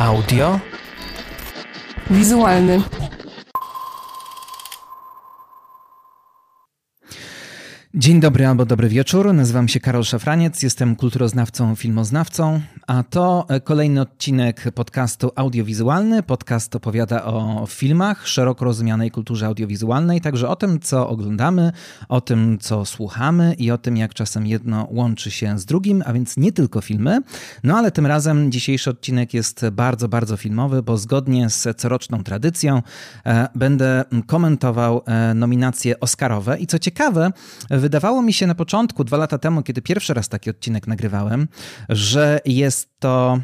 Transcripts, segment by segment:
Audio. Wizualny. Dzień dobry albo dobry wieczór. Nazywam się Karol Szafraniec, jestem kulturoznawcą, filmoznawcą, a to kolejny odcinek podcastu audiowizualny. Podcast opowiada o filmach, szeroko rozumianej kulturze audiowizualnej, także o tym, co oglądamy, o tym, co słuchamy i o tym, jak czasem jedno łączy się z drugim, a więc nie tylko filmy. No ale tym razem dzisiejszy odcinek jest bardzo, bardzo filmowy, bo zgodnie z coroczną tradycją e, będę komentował e, nominacje Oscarowe i co ciekawe, Wydawało mi się na początku, dwa lata temu, kiedy pierwszy raz taki odcinek nagrywałem, że jest to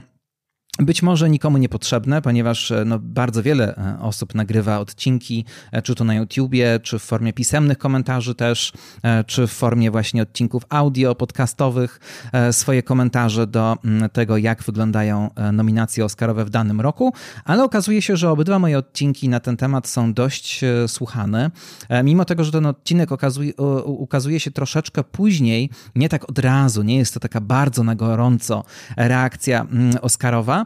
być może nikomu niepotrzebne, ponieważ e, no, bardzo wiele e, osób nagrywa odcinki, e, czy to na YouTubie, czy w formie pisemnych komentarzy też, czy w formie właśnie odcinków audio, podcastowych, swoje komentarze do tego, jak wyglądają nominacje Oscarowe w danym roku, ale okazuje się, że obydwa moje odcinki na ten temat są dość słuchane. Mimo tego, że ten odcinek okazuje, ukazuje się troszeczkę później, nie tak od razu, nie jest to taka bardzo na gorąco reakcja Oscarowa, E,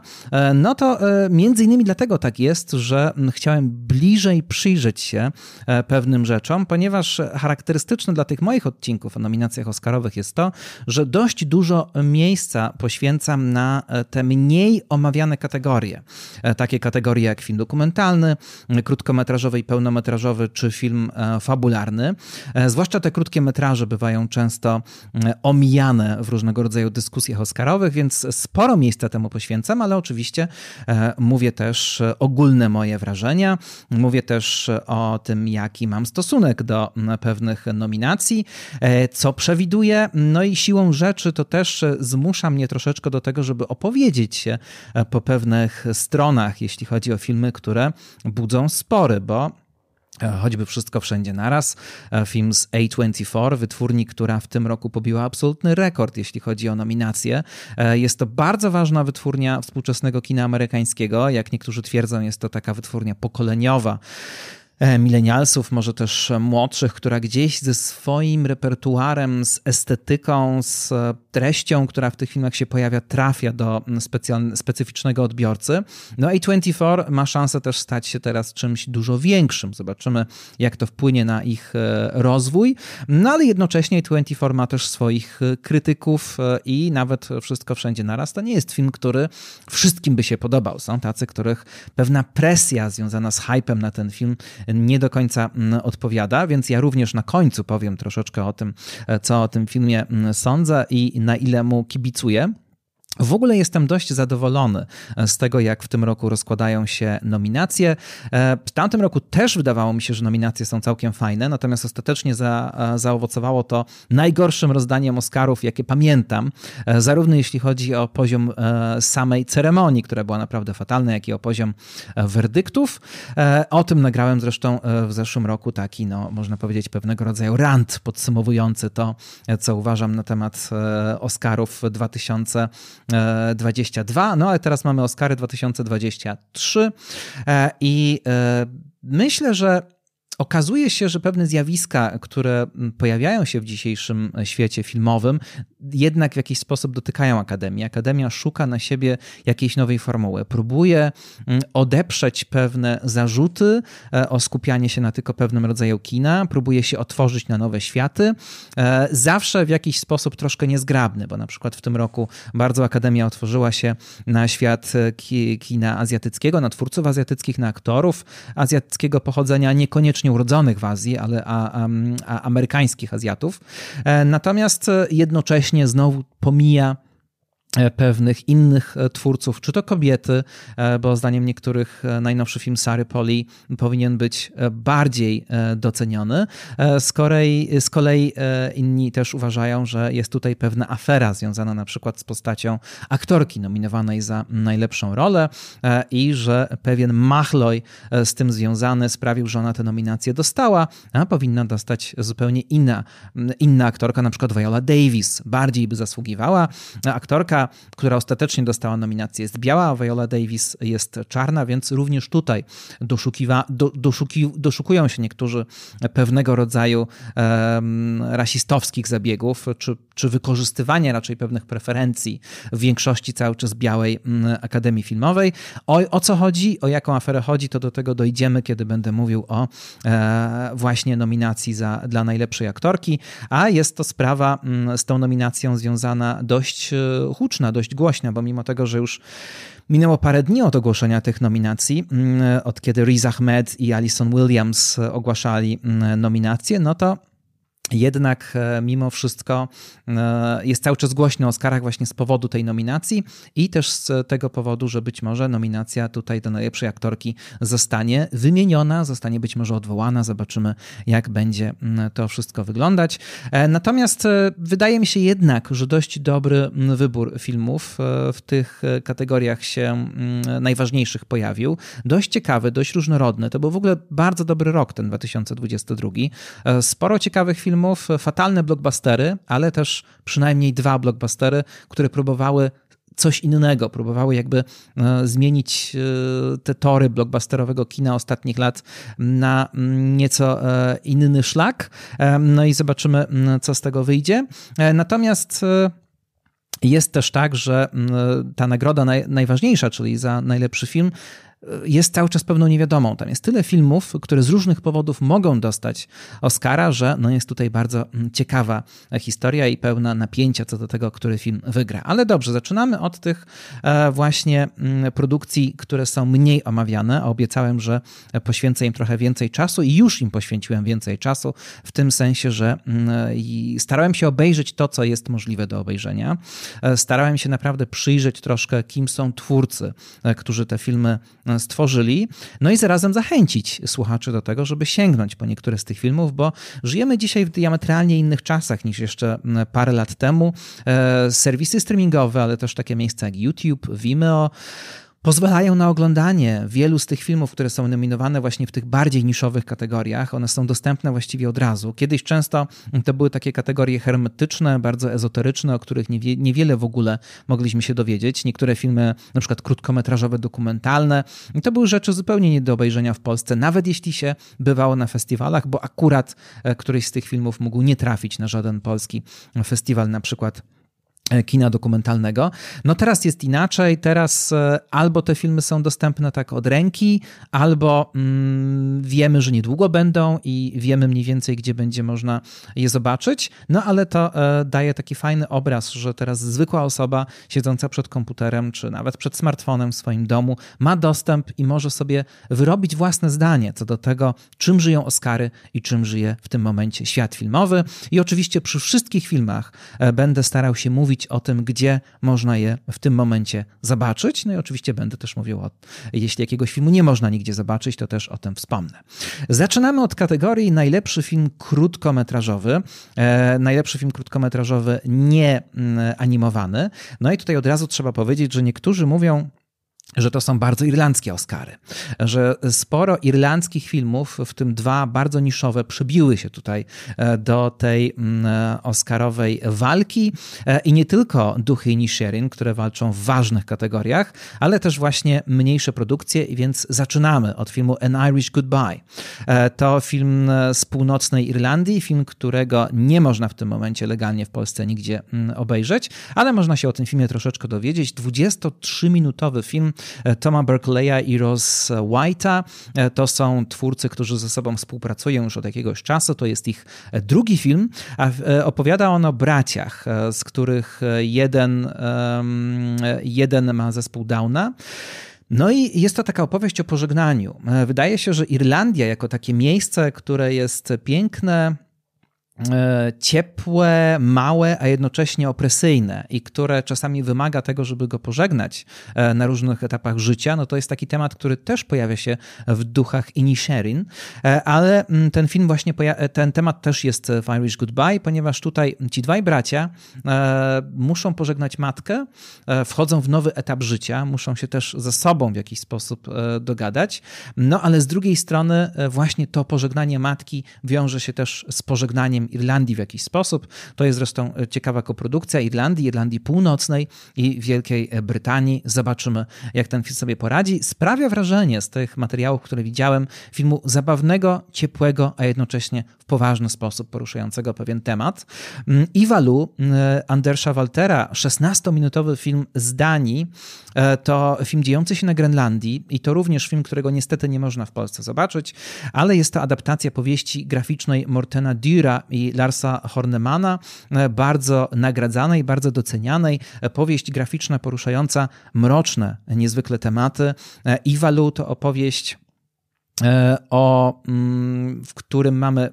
no to e, między innymi dlatego tak jest, że chciałem bliżej przyjrzeć się e, pewnym rzeczom, ponieważ charakterystyczne dla tych moich odcinków o nominacjach Oscarowych jest to, że dość dużo miejsca poświęcam na te mniej omawiane kategorie. Takie kategorie jak film dokumentalny, krótkometrażowy i pełnometrażowy, czy film fabularny. Zwłaszcza te krótkie metraże bywają często omijane w różnego rodzaju dyskusjach Oscarowych, więc sporo miejsca temu poświęcam, ale ale oczywiście e, mówię też ogólne moje wrażenia, mówię też o tym, jaki mam stosunek do pewnych nominacji, e, co przewiduję, no i siłą rzeczy to też zmusza mnie troszeczkę do tego, żeby opowiedzieć się e, po pewnych stronach, jeśli chodzi o filmy, które budzą spory, bo choćby Wszystko Wszędzie Naraz, e, film z A24, wytwórni, która w tym roku pobiła absolutny rekord, jeśli chodzi o nominacje. E, jest to bardzo ważna wytwórnia współczesnego kina amerykańskiego. Jak niektórzy twierdzą, jest to taka wytwórnia pokoleniowa E, milenialsów, może też młodszych, która gdzieś ze swoim repertuarem, z estetyką, z treścią, która w tych filmach się pojawia, trafia do specyficznego odbiorcy. No A24 ma szansę też stać się teraz czymś dużo większym. Zobaczymy, jak to wpłynie na ich e, rozwój. No ale jednocześnie A24 ma też swoich e, krytyków i nawet Wszystko Wszędzie Naraz to nie jest film, który wszystkim by się podobał. Są tacy, których pewna presja związana z hypem na ten film nie do końca mm, odpowiada, więc ja również na końcu powiem troszeczkę o tym, e, co o tym filmie mm, sądzę i na ile mu kibicuję. W ogóle jestem dość zadowolony e, z tego, jak w tym roku rozkładają się nominacje. E, w tamtym roku też wydawało mi się, że nominacje są całkiem fajne, natomiast ostatecznie za, e, zaowocowało to najgorszym rozdaniem Oscarów, jakie pamiętam, zarówno jeśli chodzi o poziom samej ceremonii, która była naprawdę fatalna, jak i o poziom werdyktów. O tym nagrałem zresztą w zeszłym roku taki, no, można powiedzieć, pewnego rodzaju rant podsumowujący to, co uważam na temat Oscarów 2000 2022, no ale teraz mamy Oscary 2023 e, i e, myślę, że okazuje się, że pewne zjawiska, które pojawiają się w dzisiejszym świecie filmowym, jednak w jakiś sposób dotykają Akademii. Akademia szuka na siebie jakiejś nowej formuły, próbuje mm, odeprzeć pewne zarzuty e, o skupianie się na tylko pewnym rodzaju kina, próbuje się otworzyć na nowe światy, e, zawsze w jakiś sposób troszkę niezgrabny, bo na przykład w tym roku bardzo Akademia otworzyła się na świat e, kina azjatyckiego, na twórców azjatyckich, na aktorów azjatyckiego pochodzenia, niekoniecznie urodzonych w Azji, ale a, a, a amerykańskich Azjatów. Natomiast jednocześnie znowu pomija E, pewnych innych e, twórców, czy to kobiety, e, bo zdaniem niektórych najnowszy film Sary Poli powinien być bardziej doceniony. Z kolei, z kolei inni też uważają, że jest tutaj pewna afera związana na przykład z postacią aktorki nominowanej za najlepszą rolę i że pewien machloj z tym związany sprawił, że ona tę nominację dostała, a powinna dostać zupełnie inna, inna aktorka, na przykład Viola Davis. Bardziej by zasługiwała. Aktorka która ostatecznie dostała nominację jest biała, a Viola Davis jest czarna, więc również tutaj doszukiwa, do, doszuki, doszukują się niektórzy pewnego rodzaju rasistowskich zabiegów, czy, czy wykorzystywania raczej pewnych preferencji w większości cały czas białej mm, Akademii Filmowej. O, o co chodzi, o jaką aferę chodzi, to do tego dojdziemy, kiedy będę mówił o e, właśnie nominacji za, dla najlepszej aktorki, a jest to sprawa mm, z tą nominacją związana dość huczna, dość głośna, bo mimo tego, że już Minęło parę dni od ogłoszenia tych nominacji, mm, od kiedy Riz Ahmed i Alison Williams ogłaszali mm, nominacje, no to jednak e, mimo wszystko e, jest cały czas głośno o Oscarach właśnie z powodu tej nominacji i też z tego powodu, że być może nominacja tutaj do najlepszej aktorki zostanie wymieniona, zostanie być może odwołana. Zobaczymy, jak będzie mm, to wszystko wyglądać. E, natomiast wydaje mi się jednak, że dość dobry mm, wybór filmów w tych kategoriach się mm, najważniejszych pojawił. Dość ciekawy, dość różnorodny. To był w ogóle bardzo dobry rok, ten 2022. Sporo ciekawych filmów filmów, fatalne blockbustery, ale też przynajmniej dwa blockbustery, które próbowały coś innego, próbowały jakby e, zmienić e, te tory blockbusterowego kina ostatnich lat na mm, nieco e, inny szlak. No i zobaczymy, mm, co z tego wyjdzie. Natomiast jest też tak, że mm, ta nagroda najważniejsza, czyli za najlepszy film, jest cały czas pewną niewiadomą. Tam jest tyle filmów, które z różnych powodów mogą dostać Oscara, że no jest tutaj bardzo mm, ciekawa historia i pełna napięcia co do tego, który film wygra. Ale dobrze, zaczynamy od tych e, właśnie mm, produkcji, które są mniej omawiane. Obiecałem, że poświęcę im trochę więcej czasu i już im poświęciłem więcej czasu, w tym sensie, że mm, starałem się obejrzeć to, co jest możliwe do obejrzenia. E, starałem się naprawdę przyjrzeć troszkę, kim są twórcy, e, którzy te filmy stworzyli, no i zarazem zachęcić słuchaczy do tego, żeby sięgnąć po niektóre z tych filmów, bo żyjemy dzisiaj w diametralnie innych czasach niż jeszcze parę lat temu. E, serwisy streamingowe, ale też takie miejsca jak YouTube, Vimeo, pozwalają na oglądanie wielu z tych filmów, które są nominowane właśnie w tych bardziej niszowych kategoriach. One są dostępne właściwie od razu. Kiedyś często to były takie kategorie hermetyczne, bardzo ezoteryczne, o których niewie, niewiele w ogóle mogliśmy się dowiedzieć. Niektóre filmy, na przykład krótkometrażowe, dokumentalne, to były rzeczy zupełnie nie do obejrzenia w Polsce, nawet jeśli się bywało na festiwalach, bo akurat e, któryś z tych filmów mógł nie trafić na żaden polski festiwal, na przykład kina dokumentalnego. No teraz jest inaczej, teraz e, albo te filmy są dostępne tak od ręki, albo mm, wiemy, że niedługo będą i wiemy mniej więcej, gdzie będzie można je zobaczyć, no ale to e, daje taki fajny obraz, że teraz zwykła osoba siedząca przed komputerem, czy nawet przed smartfonem w swoim domu ma dostęp i może sobie wyrobić własne zdanie co do tego, czym żyją Oscary i czym żyje w tym momencie świat filmowy. I oczywiście przy wszystkich filmach będę starał się mówić mówić o tym, gdzie można je w tym momencie zobaczyć. No i oczywiście będę też mówił o, jeśli jakiegoś filmu nie można nigdzie zobaczyć, to też o tym wspomnę. Zaczynamy od kategorii najlepszy film krótkometrażowy. E, najlepszy film krótkometrażowy nie mm, animowany. No i tutaj od razu trzeba powiedzieć, że niektórzy mówią, że to są bardzo irlandzkie Oscary, że sporo irlandzkich filmów, w tym dwa bardzo niszowe, przebiły się tutaj e, do tej mm, e, Oscarowej walki e, i nie tylko Duchy i Nisherin, które walczą w ważnych kategoriach, ale też właśnie mniejsze produkcje, więc zaczynamy od filmu An Irish Goodbye. To film z północnej Irlandii, film, którego nie można w tym momencie legalnie w Polsce nigdzie mm, obejrzeć, ale można się o tym filmie troszeczkę dowiedzieć. 23-minutowy film Toma Berkeleya i Ross White'a. E, to są twórcy, którzy ze sobą współpracują już od jakiegoś czasu. To jest ich e, drugi film. Opowiada on o braciach, z których jeden, jeden ma zespół Downa. No i jest to taka opowieść o pożegnaniu. Wydaje się, że Irlandia, jako takie miejsce, które jest piękne, E, ciepłe, małe, a jednocześnie opresyjne i które czasami wymaga tego, żeby go pożegnać e, na różnych etapach życia, no to jest taki temat, który też pojawia się w duchach Inisherin, e, ale mm, ten film właśnie, ten temat też jest w Irish Goodbye, ponieważ tutaj ci dwaj bracia muszą pożegnać matkę, wchodzą w nowy etap życia, muszą się też ze sobą w jakiś sposób dogadać, no ale z drugiej strony właśnie to pożegnanie matki wiąże się też z pożegnaniem Irlandii w jakiś sposób. To jest zresztą ciekawa koprodukcja Irlandii, Irlandii Północnej i Wielkiej Brytanii. Zobaczymy, jak ten film sobie poradzi. Sprawia wrażenie z tych materiałów, które widziałem, filmu zabawnego, ciepłego, a jednocześnie w poważny sposób poruszającego pewien temat. Mm, Iwalu Andersa Waltera, 16-minutowy film z Danii, e, to film dziejący się na Grenlandii i to również film, którego niestety nie można w Polsce zobaczyć, ale jest to adaptacja powieści graficznej Mortena Dura i Larsa Hornemana, e, bardzo nagradzanej, bardzo docenianej. E, powieść graficzna poruszająca mroczne, niezwykle tematy. Iwalu to opowieść o, mm, w którym mamy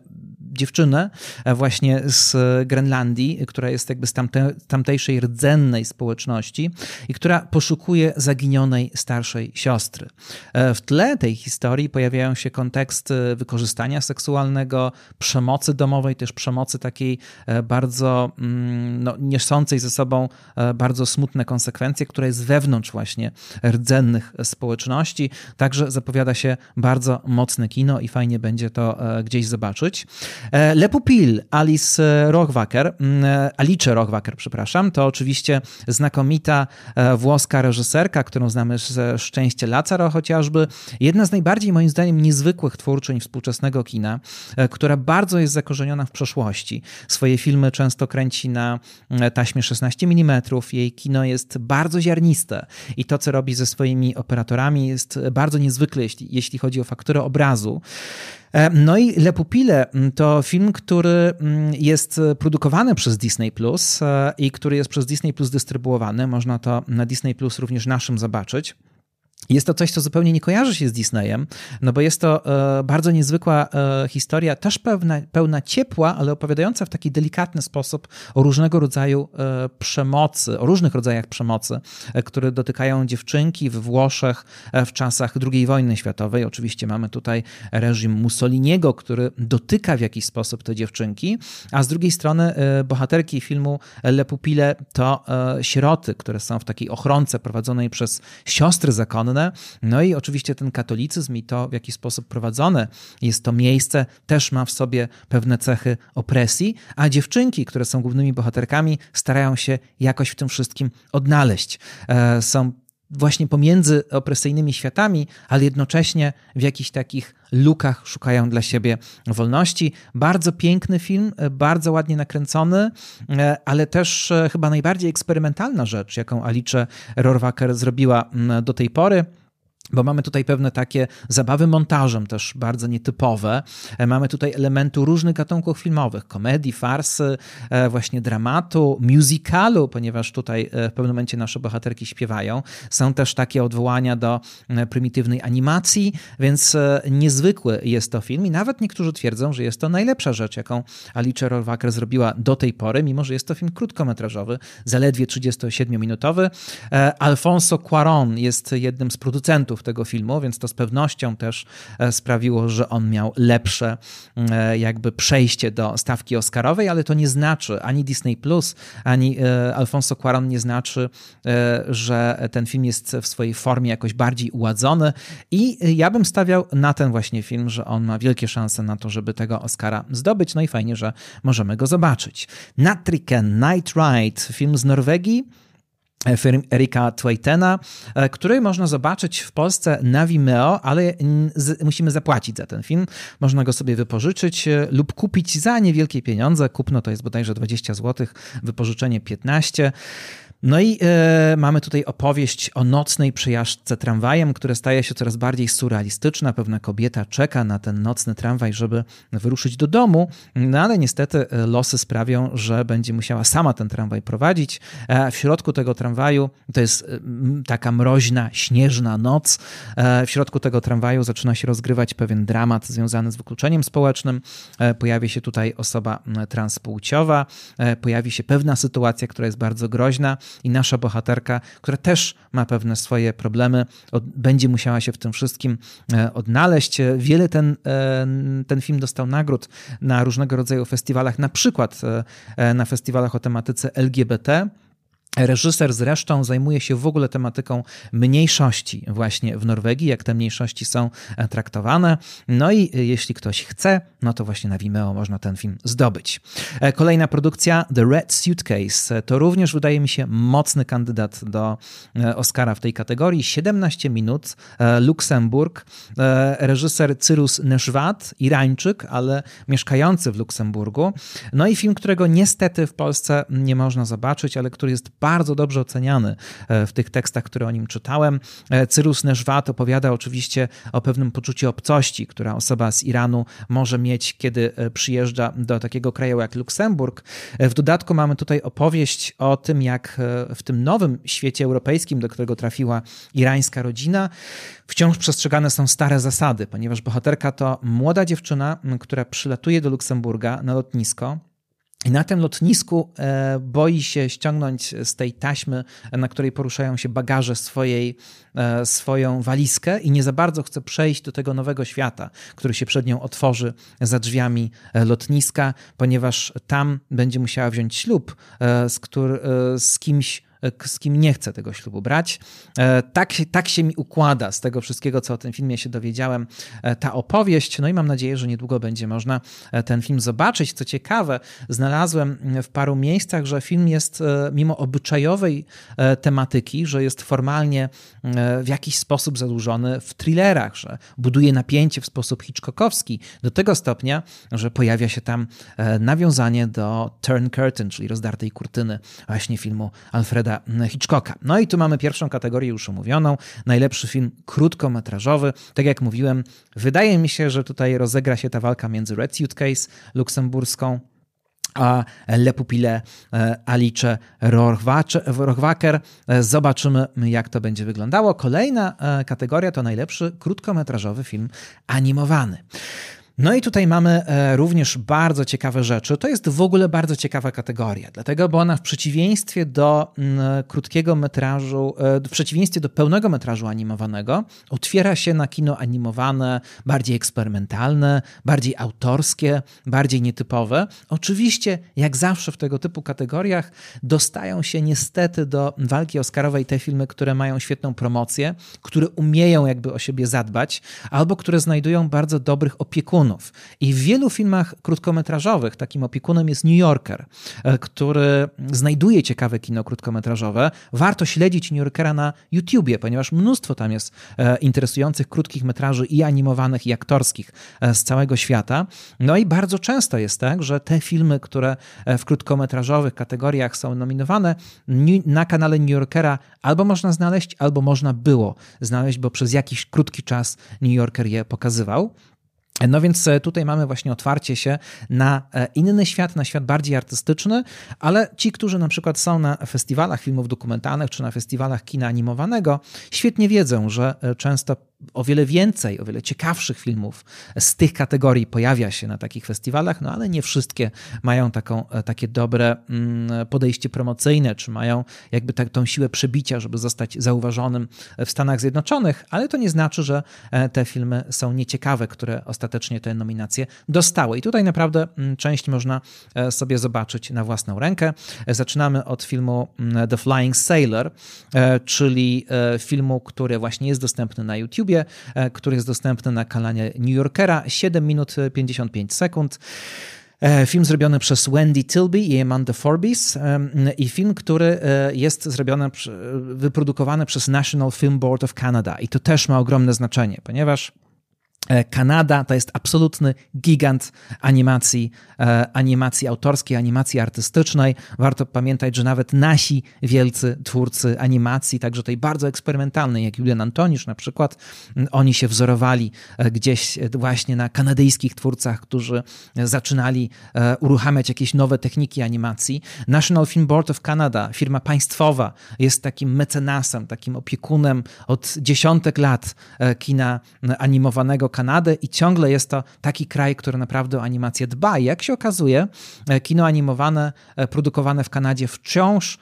dziewczynę e, właśnie z Grenlandii, która jest jakby z tamte, tamtejszej rdzennej społeczności i która poszukuje zaginionej starszej siostry. E, w tle tej historii pojawiają się konteksty wykorzystania seksualnego, przemocy domowej, też przemocy takiej e, bardzo mm, no, niosącej ze sobą bardzo smutne konsekwencje, która jest wewnątrz właśnie rdzennych społeczności. Także zapowiada się bardzo mocne kino i fajnie będzie to gdzieś zobaczyć. E, Le Pupil Alice Rohrwacher, mm, e, Alice Rohrwacher, przepraszam, to oczywiście znakomita e, włoska reżyserka, którą znamy ze Szczęście Lacaro chociażby. Jedna z najbardziej moim zdaniem niezwykłych twórczyń współczesnego kina, która bardzo jest zakorzeniona w przeszłości. Swoje filmy często kręci na taśmie 16 mm. Jej kino jest bardzo ziarniste i to, co robi ze swoimi operatorami jest bardzo niezwykle, jeśli, jeśli chodzi o fakturę obrazu. E, no i Le Pupile mm, to film, który mm, jest produkowany przez Disney Plus e, i który jest przez Disney Plus dystrybuowany. Można to na Disney Plus również naszym zobaczyć. Jest to coś, co zupełnie nie kojarzy się z Disneyem, no bo jest to e, bardzo niezwykła e, historia, też pełna, pełna ciepła, ale opowiadająca w taki delikatny sposób o różnego rodzaju e, przemocy, o różnych rodzajach przemocy, e, które dotykają dziewczynki w Włoszech e, w czasach II wojny światowej. Oczywiście mamy tutaj reżim Mussoliniego, który dotyka w jakiś sposób te dziewczynki, a z drugiej strony e, bohaterki filmu Le Pupile to sieroty, które są w takiej ochronce prowadzonej przez siostry no i oczywiście ten katolicyzm i to, w jaki sposób prowadzone jest to miejsce, też ma w sobie pewne cechy opresji, a dziewczynki, które są głównymi bohaterkami, starają się jakoś w tym wszystkim odnaleźć. E, są właśnie pomiędzy opresyjnymi światami, ale jednocześnie w jakichś takich lukach szukają dla siebie wolności. Bardzo piękny film, e, bardzo ładnie nakręcony, e, ale też e, chyba najbardziej eksperymentalna rzecz, jaką Alice Rohrwacher zrobiła mm, do tej pory. Bo mamy tutaj pewne takie zabawy montażem też bardzo nietypowe. E, mamy tutaj elementu różnych gatunków filmowych, komedii, farsy, e, właśnie dramatu, musicalu, ponieważ tutaj e, w pewnym momencie nasze bohaterki śpiewają. Są też takie odwołania do prymitywnej animacji, więc niezwykły jest to film i nawet niektórzy twierdzą, że jest to najlepsza rzecz, jaką Alice Rohrwacher zrobiła do tej pory, mimo że jest to film krótkometrażowy, zaledwie 37-minutowy. Alfonso Cuarón jest jednym z producentów tego filmu, więc to z pewnością też e, sprawiło, że on miał lepsze e, jakby przejście do stawki oscarowej, ale to nie znaczy ani Disney Plus, ani e, Alfonso Cuarón nie znaczy, że ten film jest w swojej formie jakoś bardziej uładzony. I ja bym stawiał na ten właśnie film, że on ma wielkie szanse na to, żeby tego Oscara zdobyć, no i fajnie, że możemy go zobaczyć. Natriken Night Ride, film z Norwegii, Erika Twaitena, e, który można zobaczyć w Polsce na Vimeo, ale musimy zapłacić za ten film. Można go sobie wypożyczyć e, lub kupić za niewielkie pieniądze. Kupno to jest bodajże 20 zł, wypożyczenie 15 no i e, mamy tutaj opowieść o nocnej przejażdżce tramwajem, która staje się coraz bardziej surrealistyczna. Pewna kobieta czeka na ten nocny tramwaj, żeby wyruszyć do domu, no ale niestety e, losy sprawią, że będzie musiała sama ten tramwaj prowadzić. E, w środku tego tramwaju, to jest taka mroźna, śnieżna noc, w środku tego tramwaju zaczyna się rozgrywać pewien dramat związany z wykluczeniem społecznym. Pojawi się tutaj osoba transpłciowa, pojawi się pewna sytuacja, która jest bardzo groźna i nasza bohaterka, która też ma pewne swoje problemy, będzie musiała się w tym wszystkim e, odnaleźć. Wiele ten, e, ten film dostał nagród na różnego rodzaju festiwalach, na przykład e, na festiwalach o tematyce LGBT. Reżyser zresztą zajmuje się w ogóle tematyką mniejszości właśnie w Norwegii, jak te mniejszości są e, traktowane. No i e, jeśli ktoś chce, no to właśnie na Vimeo można ten film zdobyć. E, kolejna produkcja The Red Suitcase to również wydaje mi się mocny kandydat do Oscara w tej kategorii. 17 minut, Luksemburg, reżyser Cyrus Neszwat, Irańczyk, ale mieszkający w Luksemburgu. No i film, którego niestety w Polsce nie można zobaczyć, ale który jest bardzo dobrze oceniany e, w tych tekstach, które o nim czytałem. E, Cyrus Neszwat opowiada oczywiście o pewnym poczuciu obcości, która osoba z Iranu może mieć, kiedy e, przyjeżdża do takiego kraju jak Luksemburg. W dodatku mamy tutaj opowieść o tym, jak w tym nowym świecie europejskim, do którego trafiła irańska rodzina, wciąż przestrzegane są stare zasady, ponieważ bohaterka to młoda dziewczyna, która przylatuje do Luksemburga na lotnisko i na tym lotnisku e, boi się ściągnąć z tej taśmy, na której poruszają się bagaże swojej, e, swoją walizkę i nie za bardzo chce przejść do tego nowego świata, który się przed nią otworzy za drzwiami e, lotniska, ponieważ tam będzie musiała wziąć ślub z, który, z kimś, z kim nie chcę tego ślubu brać. E, tak, tak się mi układa z tego wszystkiego, co o tym filmie się dowiedziałem, e, ta opowieść. No i mam nadzieję, że niedługo będzie można e, ten film zobaczyć. Co ciekawe, znalazłem w paru miejscach, że film jest mimo obyczajowej tematyki, że jest formalnie w jakiś sposób zadłużony w thrillerach, że buduje napięcie w sposób hitchcockowski do tego stopnia, że pojawia się tam nawiązanie do Turn Curtain, czyli rozdartej kurtyny właśnie filmu Alfreda Alfreda Hitchcocka. No i tu mamy pierwszą kategorię już omówioną. Najlepszy film krótkometrażowy. Tak jak mówiłem, wydaje mi się, że tutaj rozegra się ta walka między Red Suitcase luksemburską a Le Pupille e, Alice Rohrwacher. E, zobaczymy, jak to będzie wyglądało. Kolejna e, kategoria to najlepszy krótkometrażowy film animowany. No i tutaj mamy e, również bardzo ciekawe rzeczy. To jest w ogóle bardzo ciekawa kategoria, dlatego, bo ona w przeciwieństwie do mm, krótkiego metrażu, e, w przeciwieństwie do pełnego metrażu animowanego, otwiera się na kino animowane, bardziej eksperymentalne, bardziej autorskie, bardziej nietypowe. Oczywiście, jak zawsze w tego typu kategoriach, dostają się niestety do walki Oscarowej te filmy, które mają świetną promocję, które umieją jakby o siebie zadbać, albo które znajdują bardzo dobrych opiekunów opiekunów. I w wielu filmach krótkometrażowych takim opiekunem jest New Yorker, e, który znajduje ciekawe kino krótkometrażowe. Warto śledzić New Yorkera na YouTubie, ponieważ mnóstwo tam jest e, interesujących krótkich metraży i animowanych, i aktorskich e, z całego świata. No i bardzo często jest tak, że te filmy, które w krótkometrażowych kategoriach są nominowane, na kanale New Yorkera albo można znaleźć, albo można było znaleźć, bo przez jakiś krótki czas New Yorker je pokazywał. No więc e, tutaj mamy właśnie otwarcie się na e, inny świat, na świat bardziej artystyczny, ale ci, którzy na przykład są na festiwalach filmów dokumentalnych czy na festiwalach kina animowanego, świetnie wiedzą, że e, często o wiele więcej, o wiele ciekawszych filmów z tych kategorii pojawia się na takich festiwalach, no ale nie wszystkie mają taką, e, takie dobre mm, podejście promocyjne, czy mają jakby tak, tą siłę przebicia, żeby zostać zauważonym w Stanach Zjednoczonych, ale to nie znaczy, że e, te filmy są nieciekawe, które ostatecznie te nominacje dostały. I tutaj naprawdę mm, część można e, sobie zobaczyć na własną rękę. Zaczynamy od filmu mm, The Flying Sailor, czyli filmu, który właśnie jest dostępny na YouTube YouTubie, e, który jest dostępny na kanale New Yorkera. 7 minut 55 sekund. E, film zrobiony przez Wendy Tilby i Amanda Forbes e, i film, który jest zrobiony, wyprodukowany przez National Film Board of Canada. I to też ma ogromne znaczenie, ponieważ Kanada to jest absolutny gigant animacji, e, animacji autorskiej, animacji artystycznej. Warto pamiętać, że nawet nasi wielcy twórcy animacji, także tej bardzo eksperymentalnej, jak Julian Antonisz na przykład, oni się wzorowali e, gdzieś właśnie na kanadyjskich twórcach, którzy zaczynali uruchamiać jakieś nowe techniki animacji. National Film Board of Canada, firma państwowa, jest takim mecenasem, takim opiekunem od dziesiątek lat kina animowanego Kanadę i ciągle jest to taki kraj, który naprawdę o animację dba. I jak się okazuje, kino animowane produkowane w Kanadzie wciąż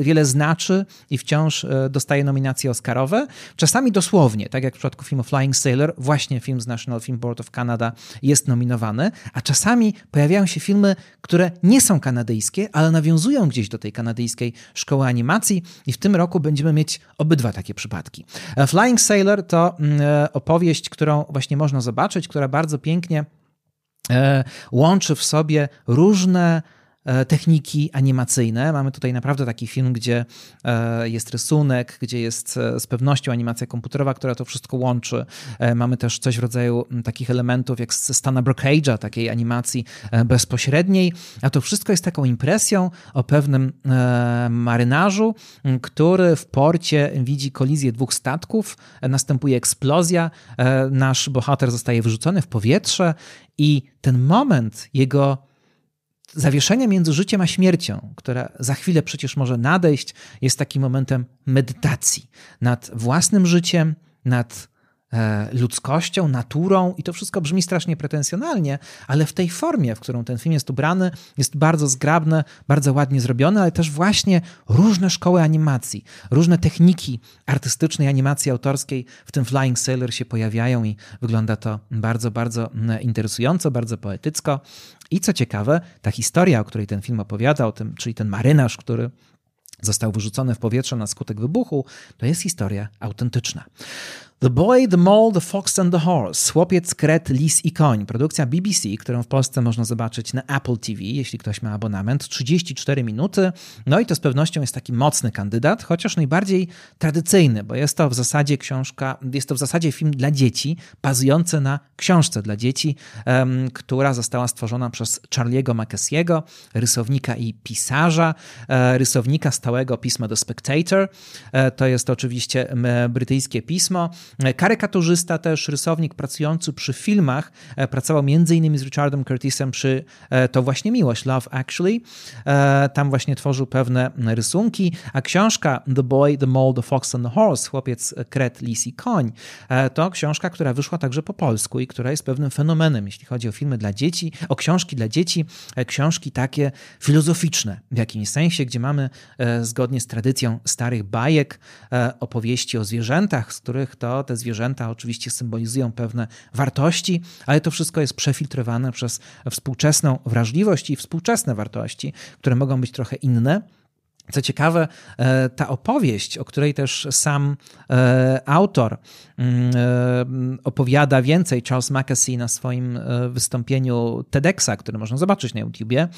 wiele znaczy i wciąż dostaje nominacje Oscarowe. Czasami dosłownie, tak jak w przypadku filmu Flying Sailor, właśnie film z National Film Board of Canada jest nominowany, a czasami pojawiają się filmy, które nie są kanadyjskie, ale nawiązują gdzieś do tej kanadyjskiej szkoły animacji i w tym roku będziemy mieć obydwa takie przypadki. E, Flying Sailor to mm, e, opowieść, którą właśnie można zobaczyć, która bardzo pięknie e, łączy w sobie różne techniki animacyjne. Mamy tutaj naprawdę taki film, gdzie e, jest rysunek, gdzie jest e, z pewnością animacja komputerowa, która to wszystko łączy. Mamy też coś w rodzaju takich elementów jak z Stana Brockage'a, takiej animacji bezpośredniej, a to wszystko jest taką impresją o pewnym marynarzu, który w porcie widzi kolizję dwóch statków, następuje eksplozja, nasz bohater zostaje wyrzucony w powietrze i ten moment jego zawieszenie między życiem a śmiercią, która za chwilę przecież może nadejść, jest takim momentem medytacji nad własnym życiem, nad E, ludzkością, naturą i to wszystko brzmi strasznie pretensjonalnie, ale w tej formie, w którą ten film jest ubrany, jest bardzo zgrabne, bardzo ładnie zrobione, ale też właśnie różne szkoły animacji, różne techniki artystycznej animacji autorskiej w tym Flying Sailor się pojawiają i wygląda to bardzo, bardzo interesująco, bardzo poetycko. I co ciekawe, ta historia, o której ten film opowiada, o tym, czyli ten marynarz, który został wyrzucony w powietrze na skutek wybuchu, to jest historia autentyczna. The Boy, The Mole, The Fox and the Horse. Chłopiec, kret, lis i koń. Produkcja BBC, którą w Polsce można zobaczyć na Apple TV, jeśli ktoś ma abonament. 34 minuty. No i to z pewnością jest taki mocny kandydat, chociaż najbardziej tradycyjny, bo jest to w zasadzie książka, jest to w zasadzie film dla dzieci, bazujący na książce dla dzieci, um, która została stworzona przez Charlie'ego McKessiego, rysownika i pisarza, e, rysownika stałego pisma The Spectator. E, to jest oczywiście brytyjskie pismo. Karykaturzysta też, rysownik pracujący przy filmach, e, pracował m.in. z Richardem Curtisem przy e, To właśnie miłość, Love Actually. E, tam właśnie tworzył pewne rysunki, a książka The Boy, The Mole, The Fox and the Horse, Chłopiec, Kret, Lis i Koń, to książka, która wyszła także po polsku i która jest pewnym fenomenem, jeśli chodzi o filmy dla dzieci, o książki dla dzieci, książki takie filozoficzne w jakimś sensie, gdzie mamy zgodnie z tradycją starych bajek opowieści o zwierzętach, z których to te zwierzęta oczywiście symbolizują pewne wartości, ale to wszystko jest przefiltrowane przez współczesną wrażliwość i współczesne wartości, które mogą być trochę inne. Co ciekawe, e, ta opowieść, o której też sam e, autor mm, e, opowiada więcej, Charles Mackesy na swoim wystąpieniu TEDxa, które można zobaczyć na YouTubie,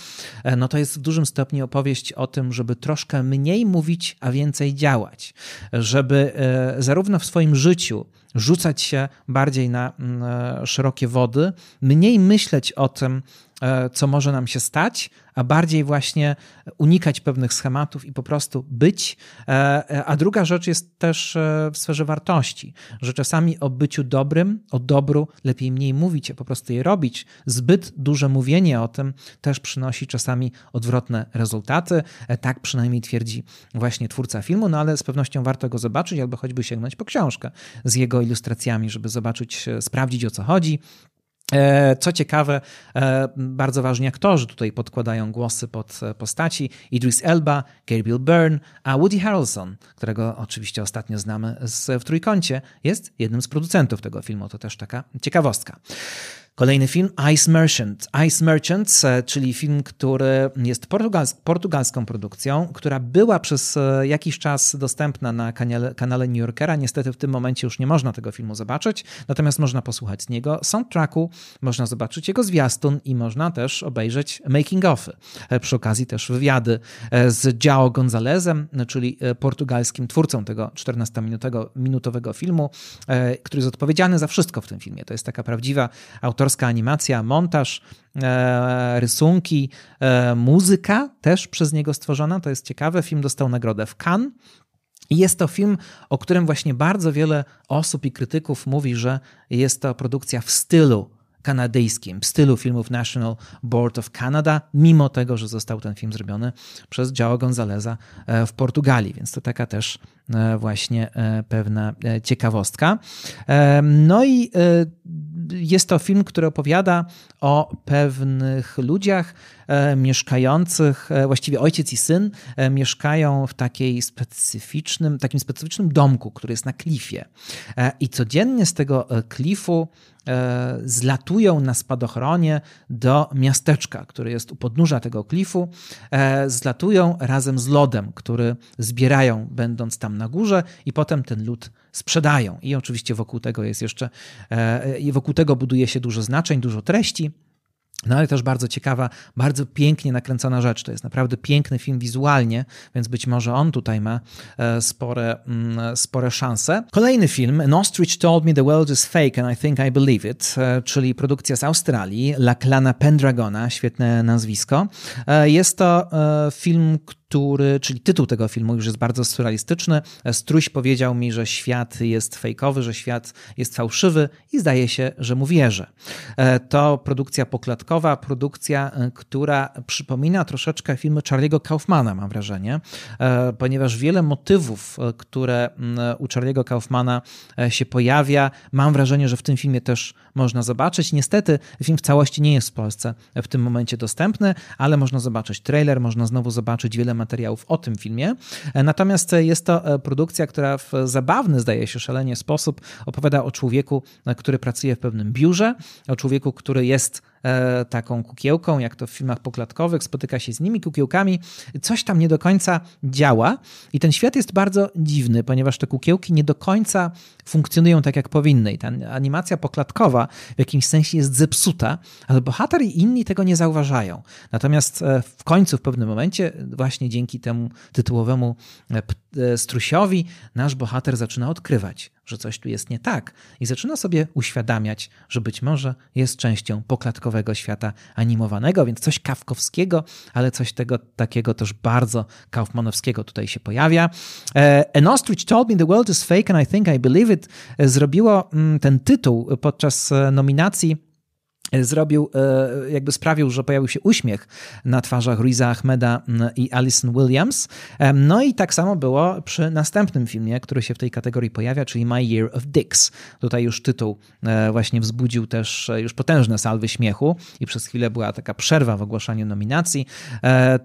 no to jest w dużym stopniu opowieść o tym, żeby troszkę mniej mówić, a więcej działać. Żeby zarówno w swoim życiu rzucać się bardziej na mm, szerokie wody, mniej myśleć o tym, co może nam się stać, a bardziej właśnie unikać pewnych schematów i po prostu być. E, e, a druga rzecz jest też w sferze wartości, że czasami o byciu dobrym, o dobru lepiej mniej mówić, a po prostu je robić. Zbyt duże mówienie o tym też przynosi czasami odwrotne rezultaty. Tak przynajmniej twierdzi właśnie twórca filmu, no ale z pewnością warto go zobaczyć, albo choćby sięgnąć po książkę z jego ilustracjami, żeby zobaczyć, sprawdzić o co chodzi. E, co ciekawe, e, bardzo ważni aktorzy tutaj podkładają głosy pod e, postaci. Idris Elba, Gabriel Byrne, a Woody Harrelson, którego oczywiście ostatnio znamy z, w Trójkącie, jest jednym z producentów tego filmu. To też taka ciekawostka. Kolejny film Ice Merchant. Ice Merchant, e, czyli film, który jest portugals portugalską produkcją, która była przez e, jakiś czas dostępna na kanale, kanale New Yorkera. Niestety w tym momencie już nie można tego filmu zobaczyć, natomiast można posłuchać z niego soundtracku, można zobaczyć jego zwiastun i można też obejrzeć making-offy. E, przy okazji też wywiady z João Gonzalezem, czyli portugalskim twórcą tego 14-minutowego filmu, który jest odpowiedzialny za wszystko w tym filmie. To jest taka prawdziwa autorska autorska animacja, montaż, e, rysunki, e, muzyka też przez niego stworzona. To jest ciekawe. Film dostał nagrodę w Cannes. I jest to film, o którym właśnie bardzo wiele osób i krytyków mówi, że jest to produkcja w stylu kanadyjskim, w stylu filmów National Board of Canada, mimo tego, że został ten film zrobiony przez João Gonzaleza e, w Portugalii, więc to taka też właśnie pewna ciekawostka. No i jest to film, który opowiada o pewnych ludziach mieszkających, właściwie ojciec i syn mieszkają w takiej specyficznym, takim specyficznym domku, który jest na klifie. I codziennie z tego klifu E, zlatują na spadochronie do miasteczka, które jest u podnóża tego klifu. E, zlatują razem z lodem, który zbierają, będąc tam na górze, i potem ten lód sprzedają. I oczywiście wokół tego jest jeszcze, e, i wokół tego buduje się dużo znaczeń, dużo treści. No ale też bardzo ciekawa, bardzo pięknie nakręcona rzecz. To jest naprawdę piękny film wizualnie, więc być może on tutaj ma e, spore, mm, spore szanse. Kolejny film, An Ostrich Told Me the World is Fake and I Think I Believe It, e, czyli produkcja z Australii, La Clana Pendragona, świetne nazwisko. E, jest to film, który, czyli tytuł tego filmu już jest bardzo surrealistyczny. Struś powiedział mi, że świat jest fejkowy, że świat jest fałszywy i zdaje się, że mu wierzę. E, to produkcja poklatkowa, produkcja, e, która przypomina troszeczkę filmy Charlie'ego Kaufmana, mam wrażenie, e, ponieważ wiele motywów, które u Charlie'ego Kaufmana się pojawia, mam wrażenie, że w tym filmie też można zobaczyć. Niestety film w całości nie jest w Polsce w tym momencie dostępny, ale można zobaczyć trailer, można znowu zobaczyć wiele materiałów o tym filmie. Natomiast jest to e, produkcja, która w zabawny, zdaje się, szalenie sposób opowiada o człowieku, e, który pracuje w pewnym biurze, o człowieku, który jest taką kukiełką, jak to w filmach poklatkowych, spotyka się z nimi kukiełkami, coś tam nie do końca działa i ten świat jest bardzo dziwny, ponieważ te kukiełki nie do końca funkcjonują tak, jak powinny i ta animacja poklatkowa w jakimś sensie jest zepsuta, ale bohater i inni tego nie zauważają. Natomiast e, w końcu, w pewnym momencie, właśnie dzięki temu tytułowemu e, strusiowi, nasz bohater zaczyna odkrywać, że coś tu jest nie tak i zaczyna sobie uświadamiać, że być może jest częścią poklatkowego świata animowanego, więc coś kawkowskiego, ale coś tego takiego też bardzo kaufmanowskiego tutaj się pojawia. E, An ostrich told me the world is fake and I think I believe it zrobiło mm, ten tytuł podczas e, nominacji zrobił, e, jakby sprawił, że pojawił się uśmiech na twarzach Riza Ahmeda i Alison Williams. No i tak samo było przy następnym filmie, który się w tej kategorii pojawia, czyli My Year of Dicks. Tutaj już tytuł e, właśnie wzbudził też e, już potężne salwy śmiechu i przez chwilę była taka przerwa w ogłaszaniu nominacji.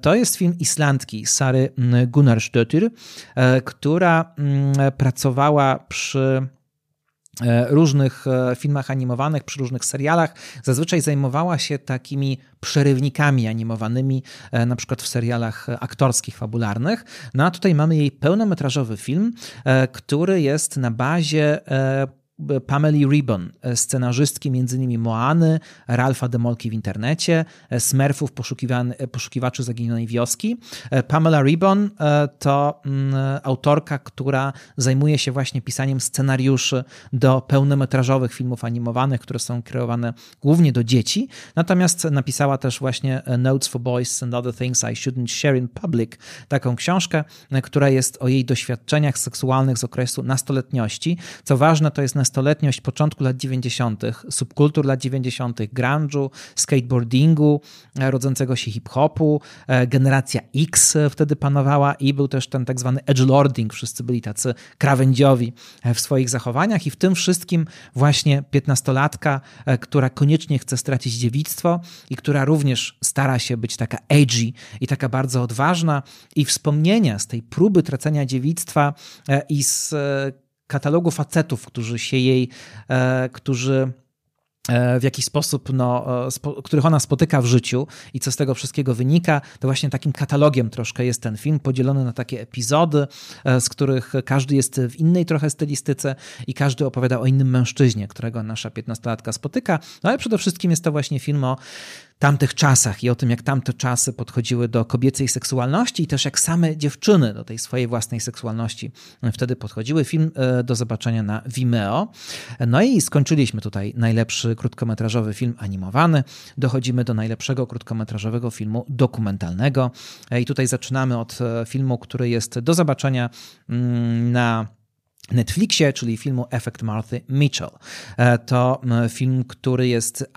To jest film Islandki Sary Gunnarsdottir, która pracowała przy różnych e, filmach animowanych, przy różnych serialach. Zazwyczaj zajmowała się takimi przerywnikami animowanymi, e, na przykład w serialach aktorskich, fabularnych. No a tutaj mamy jej pełnometrażowy film, który jest na bazie Pameli Ribbon, e, scenarzystki m.in. Moany, Ralfa Demolki w internecie, e, Smurfów, e, poszukiwaczy zaginionej wioski. Pamela Ribbon to mm, autorka, która zajmuje się właśnie pisaniem scenariuszy do pełnometrażowych filmów animowanych, które są kreowane głównie do dzieci. Natomiast napisała też właśnie Notes for Boys and Other Things I Shouldn't Share in Public, taką książkę, która jest o jej doświadczeniach seksualnych z okresu nastoletniości. Co ważne, to jest nastoletniość początku lat 90., subkultur lat 90., grunge'u, skateboardingu, e, rodzącego się hip-hopu, e, generacja X wtedy panowała i był też ten tak zwany edgelording, wszyscy byli tacy krawędziowi e, w swoich zachowaniach i w tym wszystkim właśnie piętnastolatka, która koniecznie chce stracić dziewictwo i która również stara się być taka edgy i taka bardzo odważna i wspomnienia z tej próby tracenia dziewictwa i z katalogu facetów, którzy się jej, e, którzy e, w jakiś sposób, no, e, spo, których ona spotyka w życiu i co z tego wszystkiego wynika, to właśnie takim katalogiem troszkę jest ten film, podzielony na takie epizody, z których każdy jest w innej trochę stylistyce i każdy opowiada o innym mężczyźnie, którego nasza piętnastolatka spotyka. No ale przede wszystkim jest to właśnie film o tamtych czasach i o tym, jak tamte czasy podchodziły do kobiecej seksualności i też jak same dziewczyny do tej swojej własnej seksualności wtedy podchodziły. Film e, do zobaczenia na Vimeo. No i skończyliśmy tutaj najlepszy krótkometrażowy film animowany. Dochodzimy do najlepszego krótkometrażowego filmu dokumentalnego. E, I tutaj zaczynamy od e, filmu, który jest do zobaczenia mm, na Netflixie, czyli filmu Efekt Marthy Mitchell. E, to film, który jest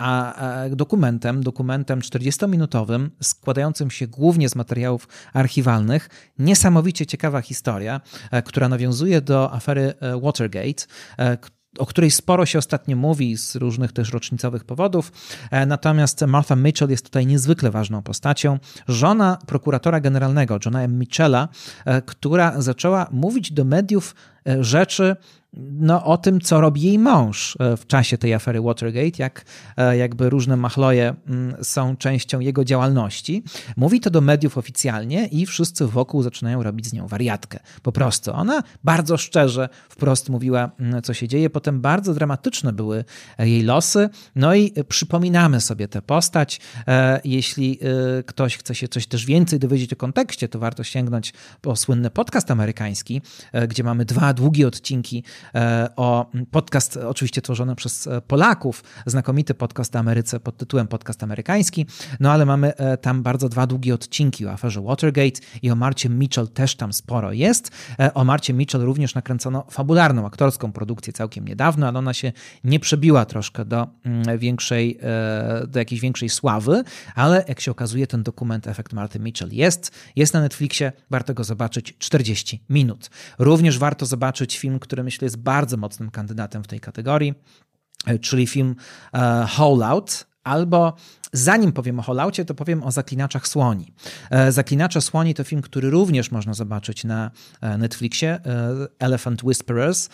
dokumentem, dokumentem 40-minutowym, składającym się głównie z materiałów archiwalnych. Niesamowicie ciekawa historia, e, która nawiązuje do afery e, Watergate, o której sporo się ostatnio mówi z różnych też rocznicowych powodów. Natomiast Martha Mitchell jest tutaj niezwykle ważną postacią. Żona prokuratora generalnego Johna M. Mitchella, która zaczęła mówić do mediów E, rzeczy no, o tym, co robi jej mąż e, w czasie tej afery Watergate, jak e, jakby różne machloje mm, są częścią jego działalności. Mówi to do mediów oficjalnie i wszyscy wokół zaczynają robić z nią wariatkę. Po prostu. Ona bardzo szczerze wprost mówiła, mm, co się dzieje. Potem bardzo dramatyczne były jej losy. No i przypominamy sobie tę postać. Jeśli ktoś chce się coś też więcej dowiedzieć o kontekście, to warto sięgnąć po słynny podcast amerykański, gdzie mamy dwa długie odcinki e, o podcast, oczywiście tworzony przez e, Polaków, znakomity podcast o Ameryce pod tytułem Podcast Amerykański, no ale mamy e, tam bardzo dwa długie odcinki o aferze Watergate i o Marcie Mitchell też tam sporo jest. O Marcie Mitchell również nakręcono fabularną, aktorską produkcję całkiem niedawno, ale ona się nie przebiła troszkę do większej, do jakiejś większej sławy, ale jak się okazuje ten dokument Efekt Marty Mitchell jest, jest na Netflixie, warto go zobaczyć 40 minut. Również warto zobaczyć film, który myślę jest bardzo mocnym kandydatem w tej kategorii, e, czyli film e, Out, albo Zanim powiem o Holaucie, to powiem o Zaklinaczach Słoni. E, Zaklinacze Słoni to film, który również można zobaczyć na Netflixie, Elephant Whisperers.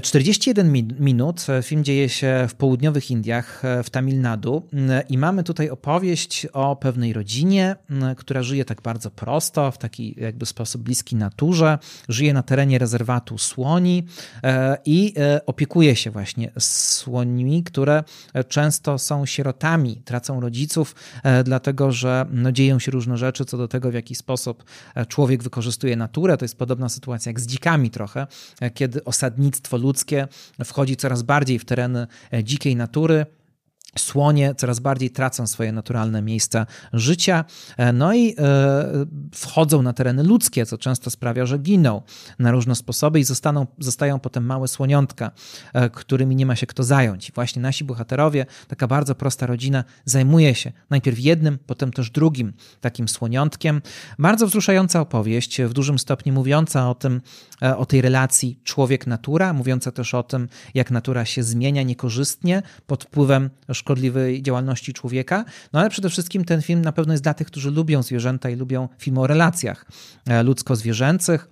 41 minut. Film dzieje się w południowych Indiach, w Tamil Nadu i mamy tutaj opowieść o pewnej rodzinie, która żyje tak bardzo prosto, w taki jakby sposób bliski naturze. Żyje na terenie rezerwatu słoni e, i e, opiekuje się właśnie słońmi, które często są sierotami, tracą rodziców, e, dlatego że no, dzieją się różne rzeczy co do tego, w jaki sposób człowiek wykorzystuje naturę. To jest podobna sytuacja jak z dzikami trochę, kiedy osadnictwo ludzkie wchodzi coraz bardziej w tereny e, dzikiej natury. Słonie coraz bardziej tracą swoje naturalne miejsca życia, e, no i e, wchodzą na tereny ludzkie, co często sprawia, że giną na różne sposoby i zostaną, zostają potem małe słoniątka, e, którymi nie ma się kto zająć. I właśnie nasi bohaterowie, taka bardzo prosta rodzina, zajmuje się najpierw jednym, potem też drugim takim słoniątkiem. Bardzo wzruszająca opowieść, w dużym stopniu mówiąca o tym, o tej relacji człowiek-natura, mówiąca też o tym, jak natura się zmienia niekorzystnie pod wpływem szkodliwej działalności człowieka. No ale przede wszystkim ten film na pewno jest dla tych, którzy lubią zwierzęta i lubią film o relacjach e, ludzko-zwierzęcych.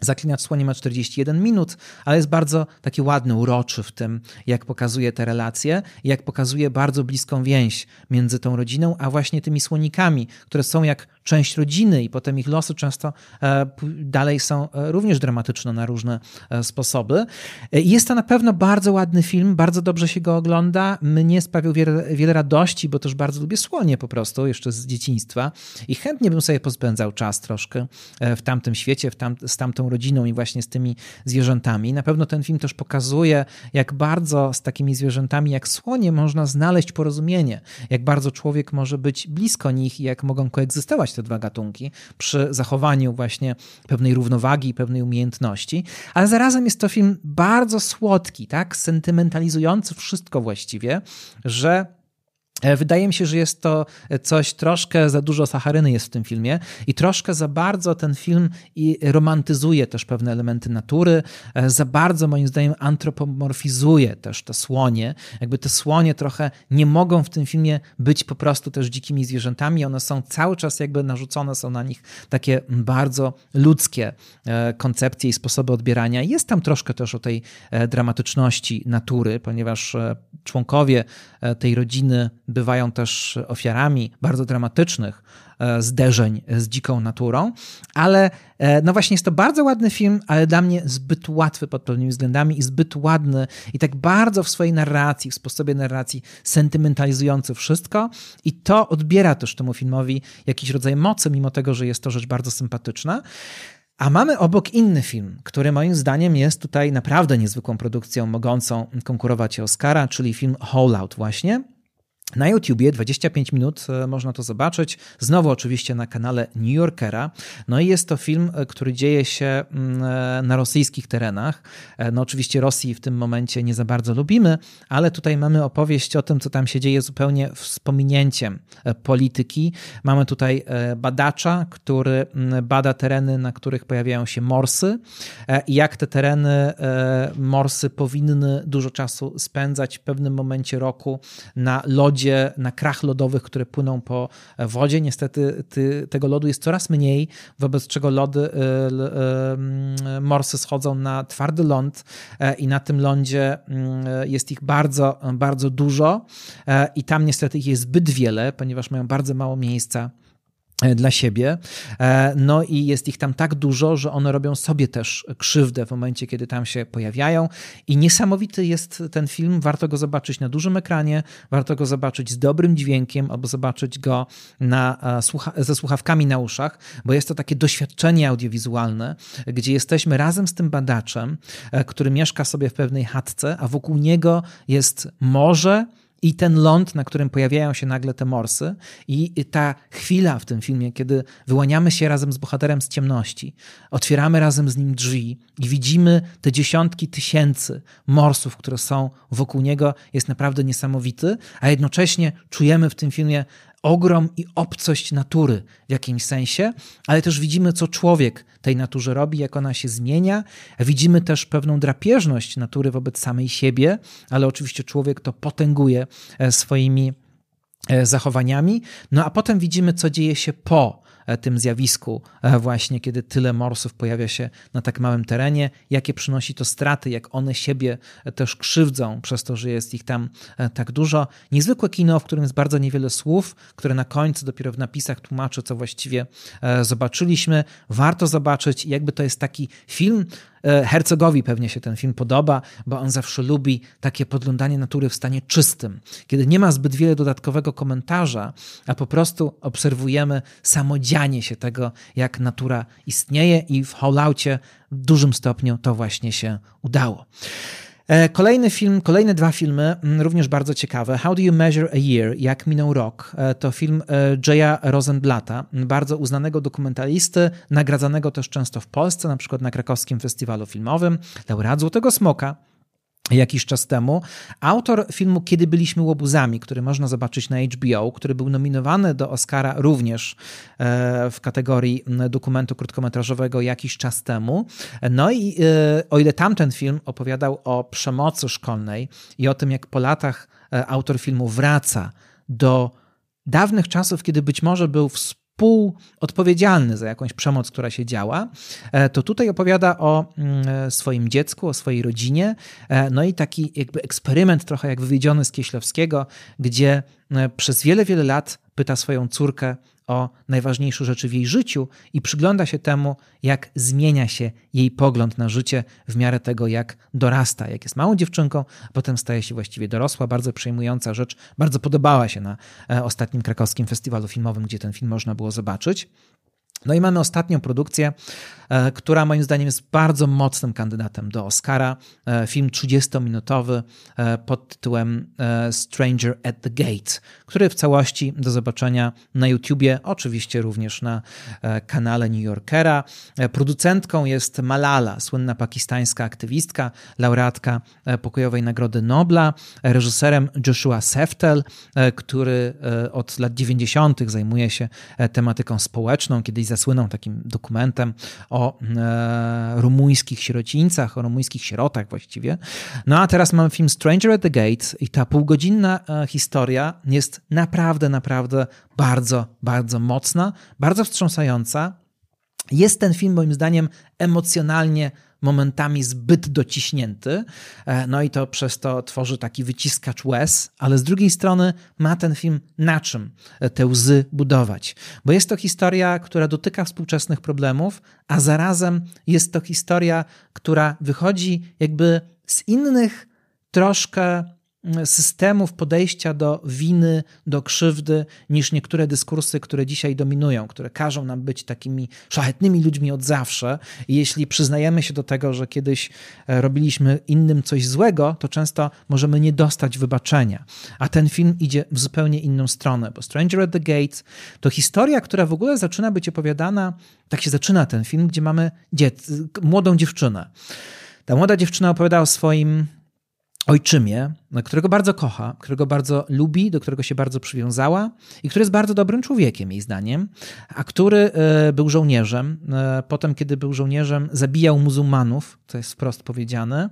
Zaklinacz słoni ma 41 minut, ale jest bardzo taki ładny, uroczy w tym, jak pokazuje te relacje, jak pokazuje bardzo bliską więź między tą rodziną, a właśnie tymi słonikami, które są jak część rodziny i potem ich losy często e, dalej są e, również dramatyczne na różne e, sposoby. Jest to na pewno bardzo ładny film, bardzo dobrze się go ogląda. Mnie sprawił wiele, wiele radości, bo też bardzo lubię słonie po prostu, jeszcze z dzieciństwa i chętnie bym sobie pospędzał czas troszkę w tamtym świecie, w tam, z tamtą rodziną i właśnie z tymi zwierzętami. Na pewno ten film też pokazuje, jak bardzo z takimi zwierzętami jak słonie można znaleźć porozumienie, jak bardzo człowiek może być blisko nich i jak mogą koegzystować te dwa gatunki przy zachowaniu właśnie pewnej równowagi, pewnej umiejętności, ale zarazem jest to film bardzo słodki, tak, sentymentalizujący wszystko właściwie, że wydaje mi się, że jest to coś troszkę za dużo sacharyny jest w tym filmie i troszkę za bardzo ten film i romantyzuje też pewne elementy natury, e, za bardzo moim zdaniem antropomorfizuje też te słonie. Jakby te słonie trochę nie mogą w tym filmie być po prostu też dzikimi zwierzętami, one są cały czas jakby narzucone są na nich takie bardzo ludzkie e, koncepcje i sposoby odbierania. Jest tam troszkę też o tej dramatyczności natury, ponieważ członkowie tej rodziny bywają też ofiarami bardzo dramatycznych e, zderzeń z dziką naturą, ale e, no właśnie jest to bardzo ładny film, ale dla mnie zbyt łatwy pod pewnymi względami i zbyt ładny i tak bardzo w swojej narracji, w sposobie narracji sentymentalizujący wszystko i to odbiera też temu filmowi jakiś rodzaj mocy, mimo tego, że jest to rzecz bardzo sympatyczna. A mamy obok inny film, który moim zdaniem jest tutaj naprawdę niezwykłą produkcją, mogącą konkurować o Oscara, czyli film Hole Out właśnie. Na YouTubie 25 minut e, można to zobaczyć. Znowu oczywiście na kanale New Yorkera. No i jest to film, e, który dzieje się mm, e, na rosyjskich terenach. No oczywiście Rosji w tym momencie nie za bardzo lubimy, ale tutaj mamy opowieść o tym, co tam się dzieje zupełnie z pominięciem polityki. Mamy tutaj badacza, który mm, bada tereny, na których pojawiają się morsy i jak te tereny morsy powinny dużo czasu spędzać w pewnym momencie roku na lodzie lodzie, na krach lodowych, które płyną po wodzie. Niestety ty, tego lodu jest coraz mniej, wobec czego lody, y, y, y, morsy schodzą na twardy ląd e, i na tym lądzie jest ich bardzo, bardzo dużo e, i tam niestety ich jest zbyt wiele, ponieważ mają bardzo mało miejsca dla siebie. E, no i jest ich tam tak dużo, że one robią sobie też krzywdę w momencie, kiedy tam się pojawiają. I niesamowity jest ten film. Warto go zobaczyć na dużym ekranie, warto go zobaczyć z dobrym dźwiękiem albo zobaczyć go na, e, ze słuchawkami na uszach, bo jest to takie doświadczenie audiowizualne, gdzie jesteśmy razem z tym badaczem, który mieszka sobie w pewnej chatce, a wokół niego jest morze, i ten ląd, na którym pojawiają się nagle te morsy, i ta chwila w tym filmie, kiedy wyłaniamy się razem z bohaterem z ciemności, otwieramy razem z nim drzwi i widzimy te dziesiątki tysięcy morsów, które są wokół niego, jest naprawdę niesamowity, a jednocześnie czujemy w tym filmie ogrom i obcość natury w jakimś sensie, ale też widzimy, co człowiek tej naturze robi, jak ona się zmienia. Widzimy też pewną drapieżność natury wobec samej siebie, ale oczywiście człowiek to potęguje e, swoimi e, zachowaniami. No a potem widzimy, co dzieje się po tym zjawisku, e, właśnie kiedy tyle morsów pojawia się na tak małym terenie, jakie przynosi to straty, jak one siebie też krzywdzą przez to, że jest ich tam e, tak dużo. Niezwykłe kino, w którym jest bardzo niewiele słów, które na końcu dopiero w napisach tłumaczy, co właściwie zobaczyliśmy. Warto zobaczyć, jakby to jest taki film, E, Hercogowi pewnie się ten film podoba, bo on zawsze lubi takie podglądanie natury w stanie czystym, kiedy nie ma zbyt wiele dodatkowego komentarza, a po prostu obserwujemy samodzianie się tego, jak natura istnieje i w Falloutie w dużym stopniu to właśnie się udało. E, kolejny film, kolejne dwa filmy, mm, również bardzo ciekawe. How do you measure a year? Jak minął rok? E, to film e, Jaya Rosenblata, bardzo uznanego dokumentalisty, nagradzanego też często w Polsce, na przykład na krakowskim festiwalu filmowym, laureat Złotego Smoka jakiś czas temu. Autor filmu Kiedy byliśmy łobuzami, który można zobaczyć na HBO, który był nominowany do Oscara również e, w kategorii dokumentu krótkometrażowego jakiś czas temu. No i e, o ile tamten film opowiadał o przemocy szkolnej i o tym, jak po latach e, autor filmu wraca do dawnych czasów, kiedy być może był w współodpowiedzialny za jakąś przemoc, która się działa, e, to tutaj opowiada o mm, e, swoim dziecku, o swojej rodzinie. E, no i taki jakby eksperyment trochę jak wywiedziony z Kieślowskiego, gdzie przez wiele, wiele lat pyta swoją córkę o najważniejsze rzeczy w jej życiu i przygląda się temu, jak zmienia się jej pogląd na życie w miarę tego, jak dorasta, jak jest małą dziewczynką, a potem staje się właściwie dorosła. Bardzo przejmująca rzecz, bardzo podobała się na e, ostatnim krakowskim festiwalu filmowym, gdzie ten film można było zobaczyć. No i mamy ostatnią produkcję, która moim zdaniem jest bardzo mocnym kandydatem do Oscara. E, film 30-minutowy e, pod tytułem Stranger at the Gate, który w całości do zobaczenia na YouTubie, oczywiście również na kanale New Yorkera. Producentką jest Malala, słynna pakistańska aktywistka, laureatka pokojowej Nagrody Nobla. Reżyserem Joshua Seftel, który od lat 90. zajmuje się tematyką społeczną, kiedyś zasłynął takim dokumentem o e, rumuńskich sierocińcach, o rumuńskich sierotach właściwie. No a teraz mamy film Stranger at the Gate i ta półgodzinna e, historia jest naprawdę, naprawdę bardzo, bardzo mocna, bardzo wstrząsająca. Jest ten film moim zdaniem emocjonalnie momentami zbyt dociśnięty, e, no i to przez to tworzy taki wyciskacz łez, ale z drugiej strony ma ten film na czym te łzy budować, bo jest to historia, która dotyka współczesnych problemów, a zarazem jest to historia, która wychodzi jakby z innych troszkę systemów podejścia do winy, do krzywdy, niż niektóre dyskursy, które dzisiaj dominują, które każą nam być takimi szlachetnymi ludźmi od zawsze. Jeśli przyznajemy się do tego, że kiedyś e, robiliśmy innym coś złego, to często możemy nie dostać wybaczenia. A ten film idzie w zupełnie inną stronę, bo Stranger at the Gates to historia, która w ogóle zaczyna być opowiadana, tak się zaczyna ten film, gdzie mamy dziec- młodą dziewczynę. Ta młoda dziewczyna opowiada o swoim ojczymie, którego bardzo kocha, którego bardzo lubi, do którego się bardzo przywiązała i który jest bardzo dobrym człowiekiem, jej zdaniem, a który e, był żołnierzem. E, potem, kiedy był żołnierzem, zabijał muzułmanów, to jest wprost powiedziane.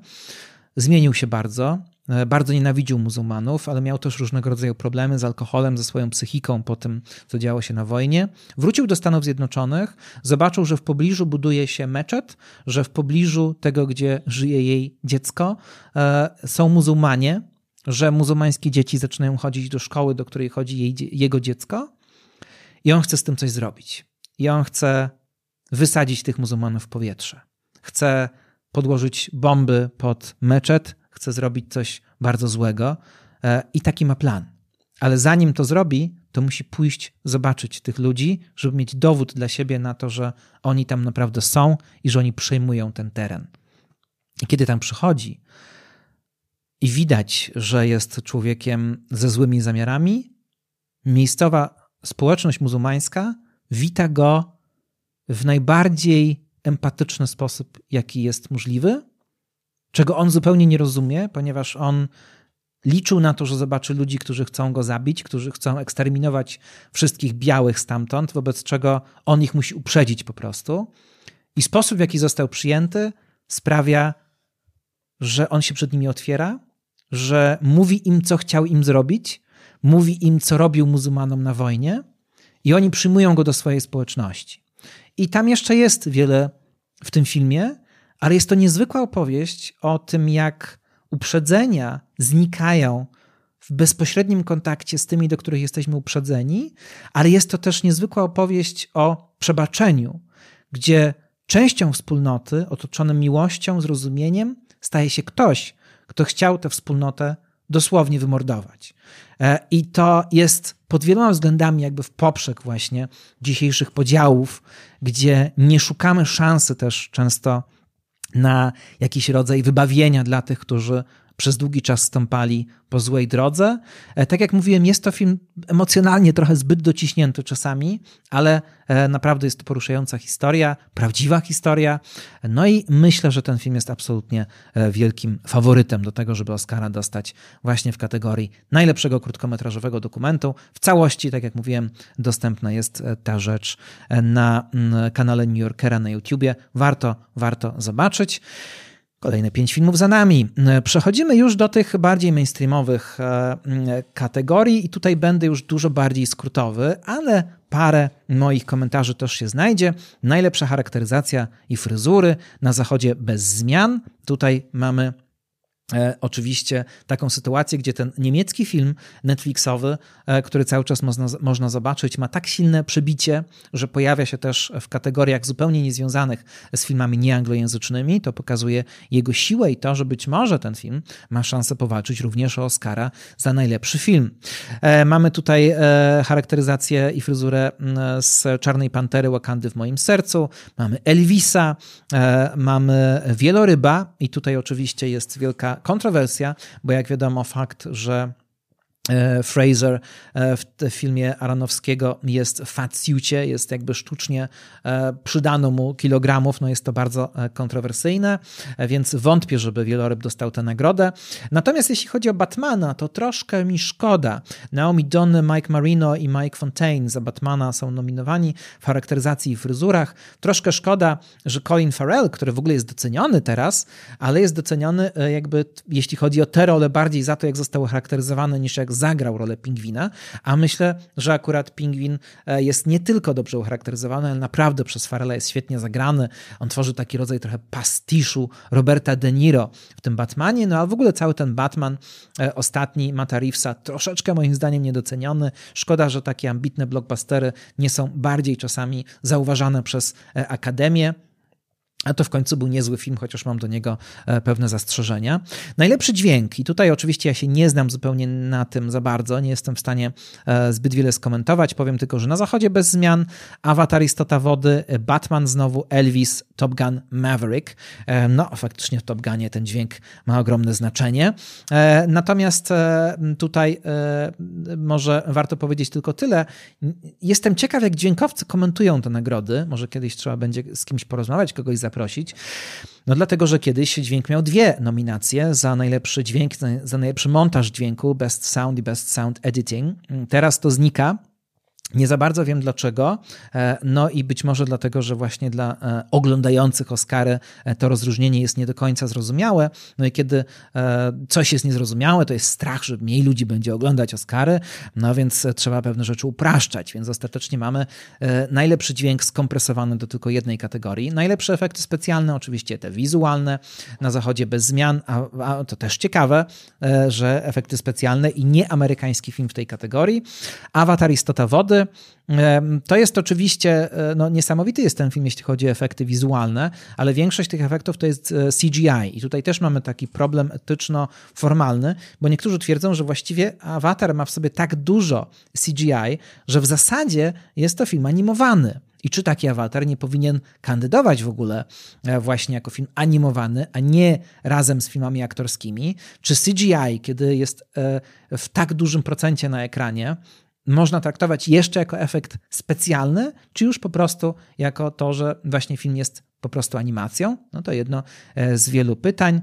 Zmienił się bardzo. E, bardzo nienawidził muzułmanów, ale miał też różnego rodzaju problemy z alkoholem, ze swoją psychiką po tym, co działo się na wojnie. Wrócił do Stanów Zjednoczonych, zobaczył, że w pobliżu buduje się meczet, że w pobliżu tego, gdzie żyje jej dziecko, e, są muzułmanie, że muzułmańskie dzieci zaczynają chodzić do szkoły, do której chodzi jej, jego dziecko, i on chce z tym coś zrobić. I on chce wysadzić tych muzułmanów w powietrze. Chce podłożyć bomby pod meczet, chce zrobić coś bardzo złego e, i taki ma plan. Ale zanim to zrobi, to musi pójść zobaczyć tych ludzi, żeby mieć dowód dla siebie na to, że oni tam naprawdę są i że oni przejmują ten teren. I kiedy tam przychodzi i widać, że jest człowiekiem ze złymi zamiarami, miejscowa społeczność muzułmańska wita go w najbardziej empatyczny sposób, jaki jest możliwy czego on zupełnie nie rozumie, ponieważ on liczył na to, że zobaczy ludzi, którzy chcą go zabić, którzy chcą eksterminować wszystkich białych stamtąd, wobec czego on ich musi uprzedzić po prostu. I sposób, w jaki został przyjęty, sprawia, że on się przed nimi otwiera, że mówi im, co chciał im zrobić, mówi im, co robił muzułmanom na wojnie, i oni przyjmują go do swojej społeczności. I tam jeszcze jest wiele w tym filmie, ale jest to niezwykła opowieść o tym, jak uprzedzenia znikają w bezpośrednim kontakcie z tymi, do których jesteśmy uprzedzeni, ale jest to też niezwykła opowieść o przebaczeniu, gdzie częścią wspólnoty, otoczonym miłością, zrozumieniem, staje się ktoś, kto chciał tę wspólnotę dosłownie wymordować. E, I to jest pod wieloma względami jakby w poprzek właśnie dzisiejszych podziałów, gdzie nie szukamy szansy też często na jakiś rodzaj wybawienia dla tych, którzy przez długi czas stąpali po złej drodze. E, tak jak mówiłem, jest to film emocjonalnie trochę zbyt dociśnięty czasami, ale e, naprawdę jest to poruszająca historia, prawdziwa historia. No i myślę, że ten film jest absolutnie e, wielkim faworytem do tego, żeby Oscara dostać właśnie w kategorii najlepszego krótkometrażowego dokumentu. W całości, tak jak mówiłem, dostępna jest ta rzecz na mm, kanale New Yorkera na YouTubie. Warto, warto zobaczyć. Kolejne pięć filmów za nami. Przechodzimy już do tych bardziej mainstreamowych e, kategorii i tutaj będę już dużo bardziej skrótowy, ale parę moich komentarzy też się znajdzie. Najlepsza charakteryzacja i fryzury na zachodzie bez zmian. Tutaj mamy E, oczywiście taką sytuację, gdzie ten niemiecki film Netflixowy, e, który cały czas można, można zobaczyć, ma tak silne przebicie, że pojawia się też w kategoriach zupełnie niezwiązanych z filmami nieanglojęzycznymi. To pokazuje jego siłę i to, że być może ten film ma szansę powalczyć również o Oscara za najlepszy film. E, mamy tutaj charakteryzację i fryzurę z Czarnej Pantery Wakandy w moim sercu, mamy Elvisa, mamy Wieloryba i tutaj oczywiście jest wielka kontrowersja, bo jak wiadomo, fakt, że Fraser e, w filmie Aronowskiego jest w jest jakby sztucznie e, przydano mu kilogramów, no jest to bardzo kontrowersyjne, więc wątpię, żeby Wieloryb dostał tę nagrodę. Natomiast jeśli chodzi o Batmana, to troszkę mi szkoda. Naomi Donny, Mike Marino i Mike Fontaine za Batmana są nominowani w charakteryzacji i fryzurach. Troszkę szkoda, że Colin Farrell, który w ogóle jest doceniony teraz, ale jest doceniony jakby, jeśli chodzi o tę rolę, bardziej za to, jak został charakteryzowany, niż jak zagrał rolę pingwina, a myślę, że akurat pingwin e, jest nie tylko dobrze ucharakteryzowany, ale naprawdę przez Farrella jest świetnie zagrany. On tworzy taki rodzaj trochę pastiszu Roberta De Niro w tym Batmanie, no a w ogóle cały ten Batman e, ostatni Mata Reevesa troszeczkę moim zdaniem niedoceniony. Szkoda, że takie ambitne blockbustery nie są bardziej czasami zauważane przez e, Akademię. A to w końcu był niezły film, chociaż mam do niego e, pewne zastrzeżenia. Najlepszy dźwięk, i tutaj oczywiście ja się nie znam zupełnie na tym za bardzo, nie jestem w stanie e, zbyt wiele skomentować. Powiem tylko, że na zachodzie bez zmian, Avatar Istota Wody, Batman znowu, Elvis, Top Gun Maverick. E, no, faktycznie w Top Gunie ten dźwięk ma ogromne znaczenie. Natomiast tutaj może warto powiedzieć tylko tyle. Jestem ciekaw, jak dźwiękowcy komentują te nagrody. Może kiedyś trzeba będzie z kimś porozmawiać, kogoś zaprosić. No dlatego, że kiedyś dźwięk miał dwie nominacje za najlepszy dźwięk, za najlepszy montaż dźwięku, Best Sound i Best Sound Editing. Teraz to znika. Nie za bardzo wiem dlaczego. E, no i być może dlatego, że właśnie dla e, oglądających Oscary e, to rozróżnienie jest nie do końca zrozumiałe. No i kiedy coś jest niezrozumiałe, to jest strach, że mniej ludzi będzie oglądać Oscary, no więc trzeba pewne rzeczy upraszczać. Więc ostatecznie mamy najlepszy dźwięk skompresowany do tylko jednej kategorii. Najlepsze efekty specjalne, oczywiście te wizualne, na zachodzie bez zmian, a, a to też ciekawe, że efekty specjalne i nieamerykański film w tej kategorii. Avatar Istota Wody, to jest oczywiście, e, no niesamowity jest ten film, jeśli chodzi o efekty wizualne, ale większość tych efektów to jest e, CGI i tutaj też mamy taki problem etyczno-formalny, bo niektórzy twierdzą, że właściwie Avatar ma w sobie tak dużo CGI, że w zasadzie jest to film animowany. I czy taki awatar nie powinien kandydować w ogóle e, właśnie jako film animowany, a nie razem z filmami aktorskimi? Czy CGI, kiedy jest w tak dużym procencie na ekranie, można traktować jeszcze jako efekt specjalny, czy już po prostu jako to, że właśnie film jest po prostu animacją? No to jedno e, z wielu pytań.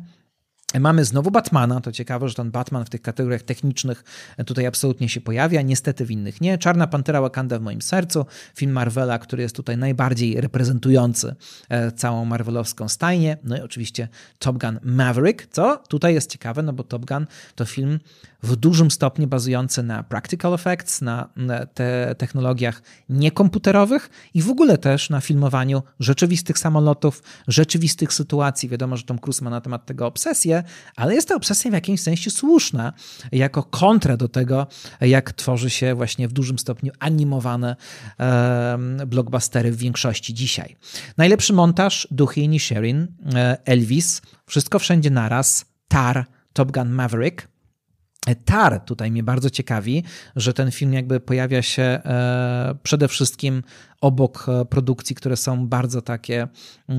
Mamy znowu Batmana. To ciekawe, że ten Batman w tych kategoriach technicznych tutaj absolutnie się pojawia. Niestety w innych nie. Czarna Pantera Wakanda w moim sercu. Film Marvela, który jest tutaj najbardziej reprezentujący e, całą marvelowską stajnię. No i oczywiście Top Gun Maverick, co tutaj jest ciekawe, no bo Top Gun to film w dużym stopniu bazujący na practical effects, na, te technologiach niekomputerowych i w ogóle też na filmowaniu rzeczywistych samolotów, rzeczywistych sytuacji. Wiadomo, że Tom Cruise ma na temat tego obsesję, ale jest to obsesja w jakimś sensie słuszna, jako kontra do tego, jak tworzy się właśnie w dużym stopniu animowane e, blockbustery w większości dzisiaj. Najlepszy montaż Duchy i Nisherin, e, Elvis, Wszystko Wszędzie Naraz, Tar, Top Gun Maverick, Tar tutaj mnie bardzo ciekawi, że ten film jakby pojawia się e, przede wszystkim obok e, produkcji, które są bardzo takie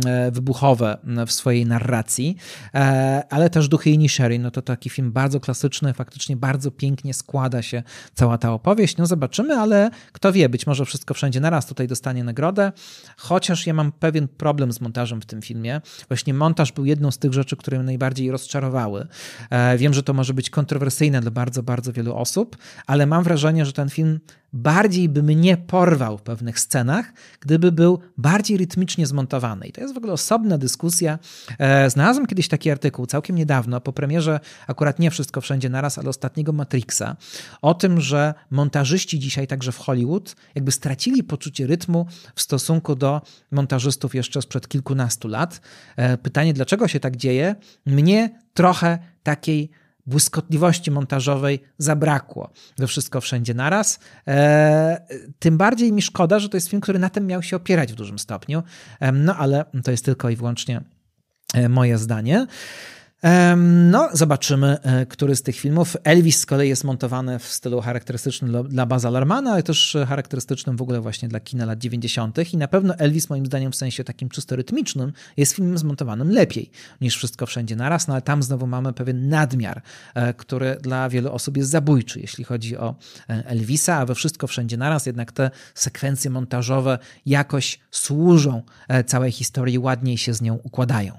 e, wybuchowe w swojej narracji, e, ale też Duchy i Nisherin, no to taki film bardzo klasyczny, faktycznie bardzo pięknie składa się cała ta opowieść. No zobaczymy, ale kto wie, być może wszystko wszędzie naraz tutaj dostanie nagrodę, chociaż ja mam pewien problem z montażem w tym filmie. Właśnie montaż był jedną z tych rzeczy, które mnie najbardziej rozczarowały. Wiem, że to może być kontrowersyjne dla bardzo, bardzo wielu osób, ale mam wrażenie, że ten film bardziej by mnie porwał w pewnych scenach, gdyby był bardziej rytmicznie zmontowany. I to jest w ogóle osobna dyskusja. E, znalazłem kiedyś taki artykuł całkiem niedawno, po premierze akurat nie wszystko wszędzie naraz, ale ostatniego Matrixa, o tym, że montażyści dzisiaj także w Hollywood jakby stracili poczucie rytmu w stosunku do montażystów jeszcze sprzed kilkunastu lat. E, pytanie, dlaczego się tak dzieje? Mnie trochę takiej błyskotliwości montażowej zabrakło we wszystko wszędzie naraz. E, tym bardziej mi szkoda, że to jest film, który na tym miał się opierać w dużym stopniu. E, no ale to jest tylko i wyłącznie e, moje zdanie. No, zobaczymy, e, który z tych filmów. Elvis z kolei jest montowany w stylu charakterystycznym dla Baza Lermana, ale też charakterystycznym w ogóle właśnie dla kina lat 90. I na pewno Elvis, moim zdaniem, w sensie takim czysto rytmicznym, jest filmem zmontowanym lepiej niż Wszystko Wszędzie Naraz, no ale tam znowu mamy pewien nadmiar, e, który dla wielu osób jest zabójczy, jeśli chodzi o e, Elvisa, a we Wszystko Wszędzie Naraz jednak te sekwencje montażowe jakoś służą całej historii, ładniej się z nią układają.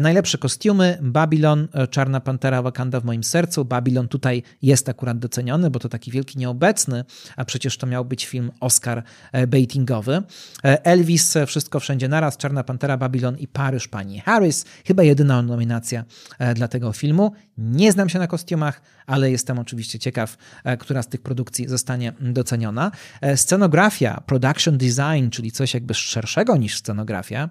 Najlepsze kostiumy, Babylon, e, Czarna Pantera, Wakanda w moim sercu. Babylon tutaj jest akurat doceniony, bo to taki wielki nieobecny, a przecież to miał być film Oscar e, baitingowy. E, Elvis, Wszystko Wszędzie Naraz, Czarna Pantera, Babylon i Paryż pani Harris. Chyba jedyna nominacja dla tego filmu. Nie znam się na kostiumach, ale jestem oczywiście ciekaw, która z tych produkcji zostanie doceniona. Scenografia, production design, czyli coś jakby szerszego niż scenografia,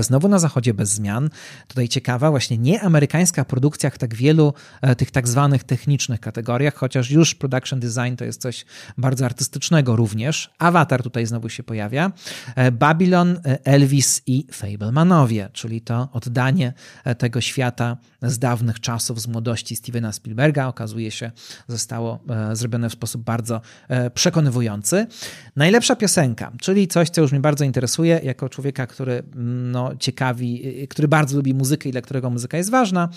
znowu na zachodzie bez zmian. Tutaj ciekawa, właśnie nie amerykańska produkcja w tak wielu e, tych tak zwanych technicznych kategoriach, chociaż już production design to jest coś bardzo artystycznego również. Avatar tutaj znowu się pojawia. E, Babylon, Elvis i Fablemanowie, czyli to oddanie tego świata z dawnych czasów, z młodości Stevena Spielberga, okazuje się, zostało zrobione w sposób bardzo przekonywujący. Najlepsza piosenka, czyli coś, co już mnie bardzo interesuje, jako człowieka, który mm, no, ciekawi, y, który bardzo lubi muzykę i dla którego muzyka jest ważna.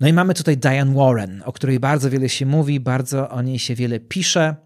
No i mamy tutaj Diane Warren, o której bardzo wiele się mówi, bardzo o niej się wiele pisze.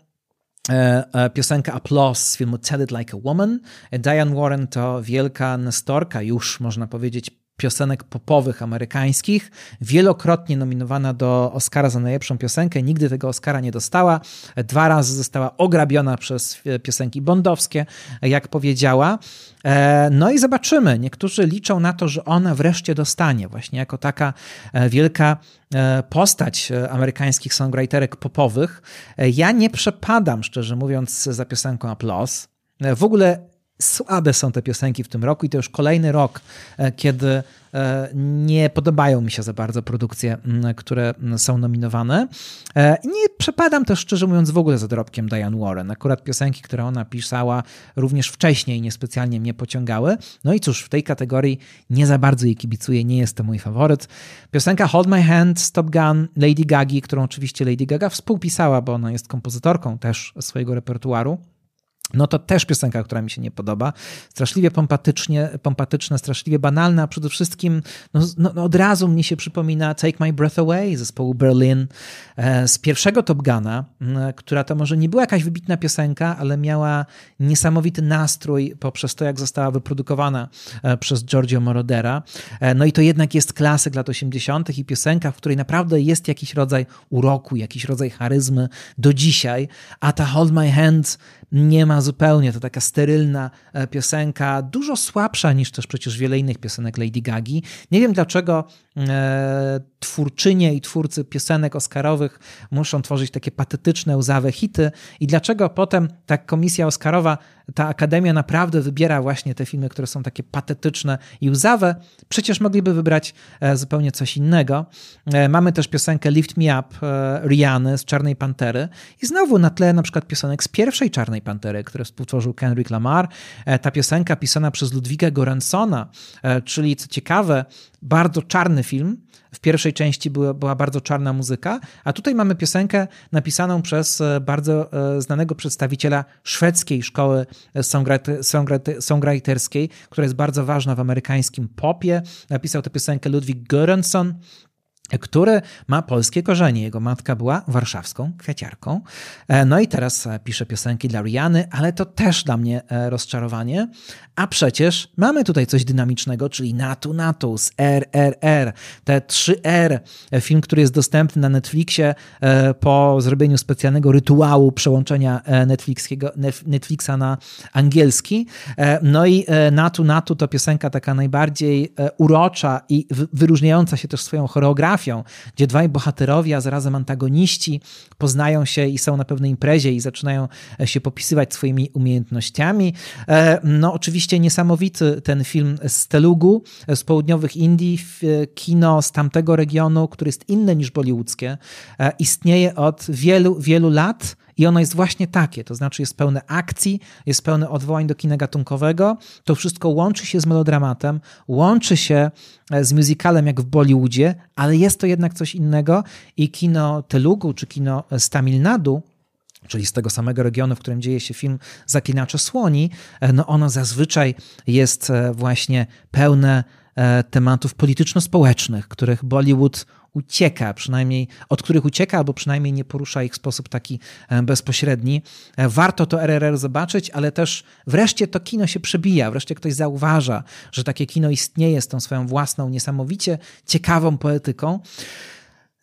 E, e, piosenka Applause z filmu Tell It Like a Woman. Diane Warren to wielka nestorka, już można powiedzieć piosenek popowych amerykańskich, wielokrotnie nominowana do Oscara za najlepszą piosenkę, nigdy tego Oscara nie dostała. Dwa razy została ograbiona przez piosenki bondowskie, jak powiedziała. E, no i zobaczymy. Niektórzy liczą na to, że ona wreszcie dostanie, właśnie jako taka e, wielka e, postać amerykańskich songwriterek popowych. Ja nie przepadam, szczerze mówiąc, za piosenką Applause. W ogóle słabe są te piosenki w tym roku i to już kolejny rok, e, kiedy e, nie podobają mi się za bardzo produkcje, które są nominowane. E, nie przepadam też, szczerze mówiąc, w ogóle za dorobkiem Diane Warren. Akurat piosenki, które ona pisała również wcześniej niespecjalnie mnie pociągały. No i cóż, w tej kategorii nie za bardzo jej kibicuję, nie jest to mój faworyt. Piosenka Hold My Hand, Stop Gun, Lady Gagi, którą oczywiście Lady Gaga współpisała, bo ona jest kompozytorką też swojego repertuaru no to też piosenka, która mi się nie podoba. Straszliwie pompatycznie, pompatyczna, straszliwie banalna, a przede wszystkim no, no, no, od razu mnie się przypomina Take My Breath Away zespołu Berlin e, z pierwszego Top Guna, która to może nie była jakaś wybitna piosenka, ale miała niesamowity nastrój poprzez to, jak została wyprodukowana e, przez Giorgio Morodera. E, no i to jednak jest klasyk lat 80. i piosenka, w której naprawdę jest jakiś rodzaj uroku, jakiś rodzaj charyzmy do dzisiaj, a ta Hold My Hand nie ma zupełnie. To taka sterylna e, piosenka, dużo słabsza niż też przecież wiele innych piosenek Lady Gagi. Nie wiem dlaczego twórczynie i twórcy piosenek oscarowych muszą tworzyć takie patetyczne, łzawe hity i dlaczego potem ta komisja oscarowa, ta akademia naprawdę wybiera właśnie te filmy, które są takie patetyczne i łzawe. Przecież mogliby wybrać e, zupełnie coś innego. Mamy też piosenkę Lift Me Up Riany z Czarnej Pantery i znowu na tle na przykład piosenek z pierwszej Czarnej Pantery, które współtworzył Kendrick Lamar. E, ta piosenka pisana przez Ludwiga Goransona, e, czyli co ciekawe, bardzo czarny film. W pierwszej części była, była bardzo czarna muzyka, a tutaj mamy piosenkę napisaną przez e, bardzo znanego przedstawiciela szwedzkiej szkoły songwriterskiej, która jest bardzo ważna w amerykańskim popie. Napisał tę piosenkę Ludwig Göransson który ma polskie korzenie. Jego matka była warszawską kwiaciarką. E, no i teraz e, pisze piosenki dla Riany, ale to też dla mnie e, rozczarowanie. A przecież mamy tutaj coś dynamicznego, czyli Natu Natus, RRR, te 3R, film, który jest dostępny na Netflixie po zrobieniu specjalnego rytuału przełączenia Netflixa na angielski. No i Natu Natu to piosenka taka najbardziej urocza i wyróżniająca się też swoją choreografią, gdzie dwaj bohaterowie, a zarazem antagoniści poznają się i są na pewnej imprezie i zaczynają e, się popisywać swoimi umiejętnościami. E, no oczywiście niesamowity ten film z Telugu, e, z południowych Indii, kino z tamtego regionu, który jest inny niż bollywoodzkie, istnieje od wielu, wielu lat i ono jest właśnie takie, to znaczy jest pełne akcji, jest pełne odwołań do kina gatunkowego. To wszystko łączy się z melodramatem, łączy się e, z musicalem jak w Bollywoodzie, ale jest to jednak coś innego i kino Telugu czy kino z Tamil Nadu czyli z tego samego regionu, w którym dzieje się film Zaklinacze Słoni, e, no ono zazwyczaj jest e, właśnie pełne tematów polityczno-społecznych, których Bollywood ucieka, przynajmniej od których ucieka, albo przynajmniej nie porusza ich w sposób taki e, bezpośredni. E, warto to RRR zobaczyć, ale też wreszcie to kino się przebija, wreszcie ktoś zauważa, że takie kino istnieje z tą swoją własną, niesamowicie ciekawą poetyką.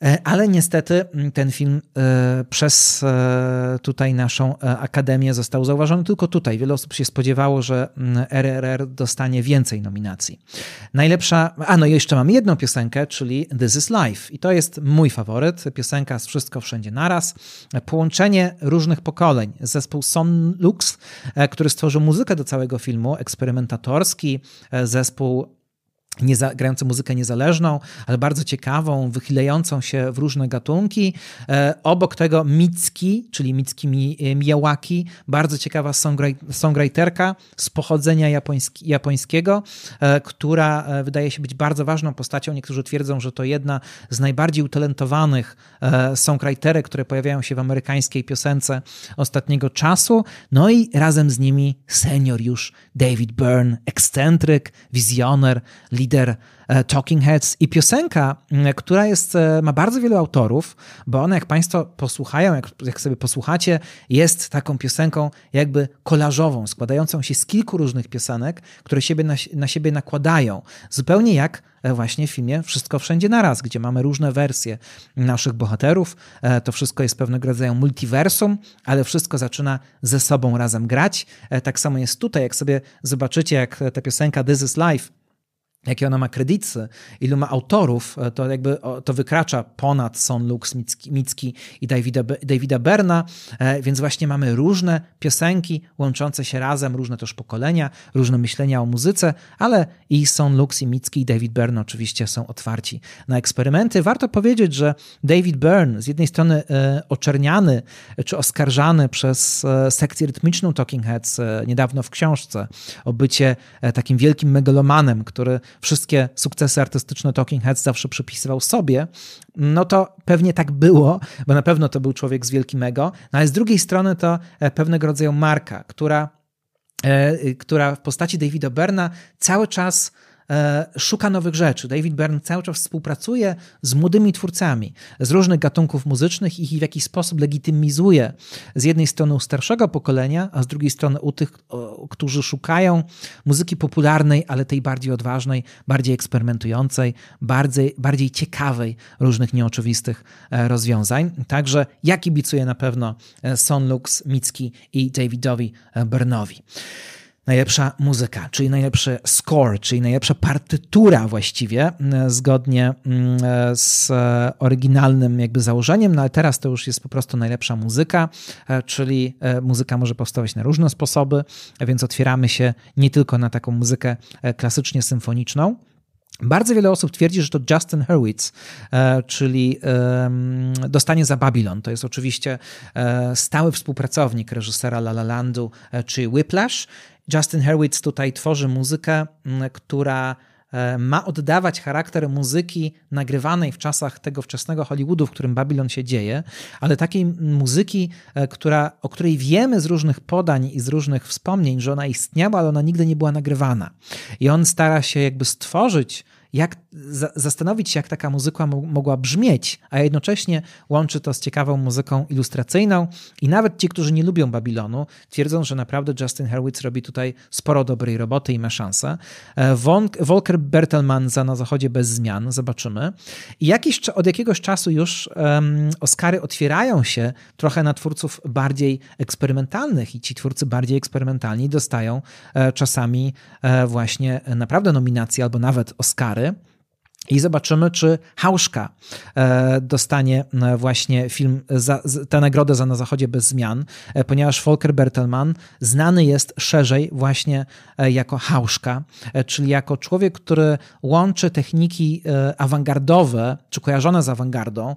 E, ale niestety mm, ten film e, przez e, tutaj naszą akademię został zauważony tylko tutaj. Wiele osób się spodziewało, że RRR mm, dostanie więcej nominacji. Najlepsza, a no jeszcze mam jedną piosenkę, czyli This is Life. I to jest mój faworyt. Piosenka z Wszystko Wszędzie Naraz. Połączenie różnych pokoleń. Zespół Son Lux, który stworzył muzykę do całego filmu, eksperymentatorski, zespół nieza, grający muzykę niezależną, ale bardzo ciekawą, wychylającą się w różne gatunki. E, obok tego Micki, czyli Micki Miyawaki, bardzo ciekawa songwriterka z pochodzenia japoński, japońskiego, e, która e, wydaje się być bardzo ważną postacią. Niektórzy twierdzą, że to jedna z najbardziej utalentowanych e, songwriterek, które pojawiają się w amerykańskiej piosence ostatniego czasu. No i razem z nimi senior już David Byrne, ekscentryk, wizjoner, lider e, Talking Heads i piosenka, która jest, e, ma bardzo wielu autorów, bo ona, jak Państwo posłuchają, jak, jak sobie posłuchacie, jest taką piosenką jakby kolażową, składającą się z kilku różnych piosenek, które siebie na, na siebie nakładają. Zupełnie jak e, właśnie w filmie Wszystko Wszędzie Naraz, gdzie mamy różne wersje naszych bohaterów. To wszystko jest pewnego rodzaju multiversum, ale wszystko zaczyna ze sobą razem grać. Tak samo jest tutaj, jak sobie zobaczycie, jak ta piosenka This is Life jakie ona ma kredyty, ilu ma autorów, e, to jakby to wykracza ponad Son Lux, Micki i Davida, Davida Berna, e, więc właśnie mamy różne piosenki łączące się razem, różne też pokolenia, różne myślenia o muzyce, ale i Son Lux i Micki i David Byrne oczywiście są otwarci na eksperymenty. Warto powiedzieć, że David Byrne z jednej strony e, oczerniany czy oskarżany przez sekcję rytmiczną Talking Heads niedawno w książce o bycie takim wielkim megalomanem, który wszystkie sukcesy artystyczne Talking Heads zawsze przypisywał sobie, no to pewnie tak było, bo na pewno to był człowiek z wielkim ego, no ale z drugiej strony to e, pewnego rodzaju marka, która, e, która w postaci Davida Berna cały czas szuka nowych rzeczy. David Byrne cały czas współpracuje z młodymi twórcami z różnych gatunków muzycznych i w jakiś sposób legitymizuje z jednej strony u starszego pokolenia, a z drugiej strony u tych, którzy szukają muzyki popularnej, ale tej bardziej odważnej, bardziej eksperymentującej, bardziej, bardziej ciekawej różnych nieoczywistych e, rozwiązań. Także ja kibicuję na pewno e, Son Lux, Micki i Davidowi Byrne'owi najlepsza muzyka, czyli najlepszy score, czyli najlepsza partytura właściwie, zgodnie z oryginalnym jakby założeniem, no ale teraz to już jest po prostu najlepsza muzyka, e, czyli e, muzyka może powstawać na różne sposoby, więc otwieramy się nie tylko na taką muzykę e, klasycznie symfoniczną, bardzo wiele osób twierdzi, że to Justin Hurwitz, czyli Dostanie za Babylon. To jest oczywiście stały współpracownik reżysera La La Landu, czy Whiplash Justin Hurwitz tutaj tworzy muzykę, która e, ma oddawać charakter muzyki nagrywanej w czasach tego wczesnego Hollywoodu, w którym Babylon się dzieje, ale takiej muzyki, e, która, o której wiemy z różnych podań i z różnych wspomnień, że ona istniała, ale ona nigdy nie była nagrywana. I on stara się jakby stworzyć jak zastanowić się, jak taka muzyka mogła brzmieć, a jednocześnie łączy to z ciekawą muzyką ilustracyjną. I nawet ci, którzy nie lubią Babilonu, twierdzą, że naprawdę Justin Hurwitz robi tutaj sporo dobrej roboty i ma szansę. E, Volker Bertelmann za Na Zachodzie bez zmian, zobaczymy. I jakiś, od jakiegoś czasu już um, Oscary otwierają się trochę na twórców bardziej eksperymentalnych i ci twórcy bardziej eksperymentalni dostają e, czasami e, właśnie naprawdę nominacje albo nawet Oscary. ¿eh? I zobaczymy, czy Hauszka e, dostanie e, właśnie film, tę nagrodę za Na Zachodzie bez zmian, e, ponieważ Volker Bertelmann znany jest szerzej właśnie jako Hauszka, czyli jako człowiek, który łączy techniki awangardowe, czy kojarzone z awangardą,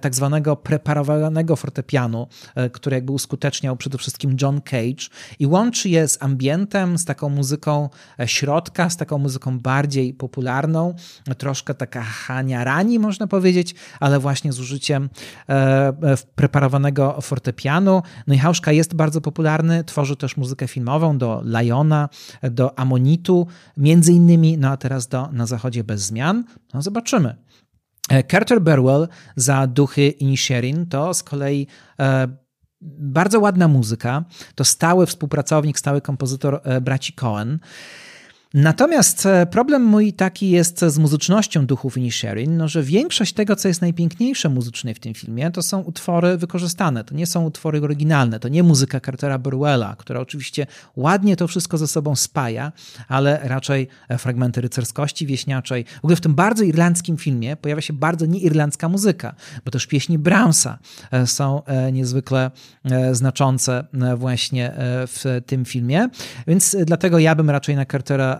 tak zwanego preparowanego fortepianu, który jakby uskuteczniał przede wszystkim John Cage i łączy je z ambientem, z taką muzyką środka, z taką muzyką bardziej popularną, troszkę troszkę taka haniarani, można powiedzieć, ale właśnie z użyciem e, e, preparowanego fortepianu. No i Hauszka jest bardzo popularny, tworzy też muzykę filmową do Liona, do Amonitu, między innymi, no a teraz do Na Zachodzie bez zmian. No zobaczymy. E, Carter Burwell za Duchy Inisherin to z kolei bardzo ładna muzyka. To stały współpracownik, stały kompozytor braci Cohen. Natomiast e, problem mój taki jest z muzycznością duchów Inisherin, no, że większość tego, co jest najpiękniejsze muzycznie w tym filmie, to są utwory wykorzystane. To nie są utwory oryginalne, to nie muzyka Cartera Burwella, która oczywiście ładnie to wszystko ze sobą spaja, ale raczej e, fragmenty rycerskości wieśniaczej. W ogóle w tym bardzo irlandzkim filmie pojawia się bardzo nieirlandzka muzyka, bo też pieśni Brownsa e, są niezwykle znaczące właśnie w tym filmie, więc dlatego ja bym raczej na Cartera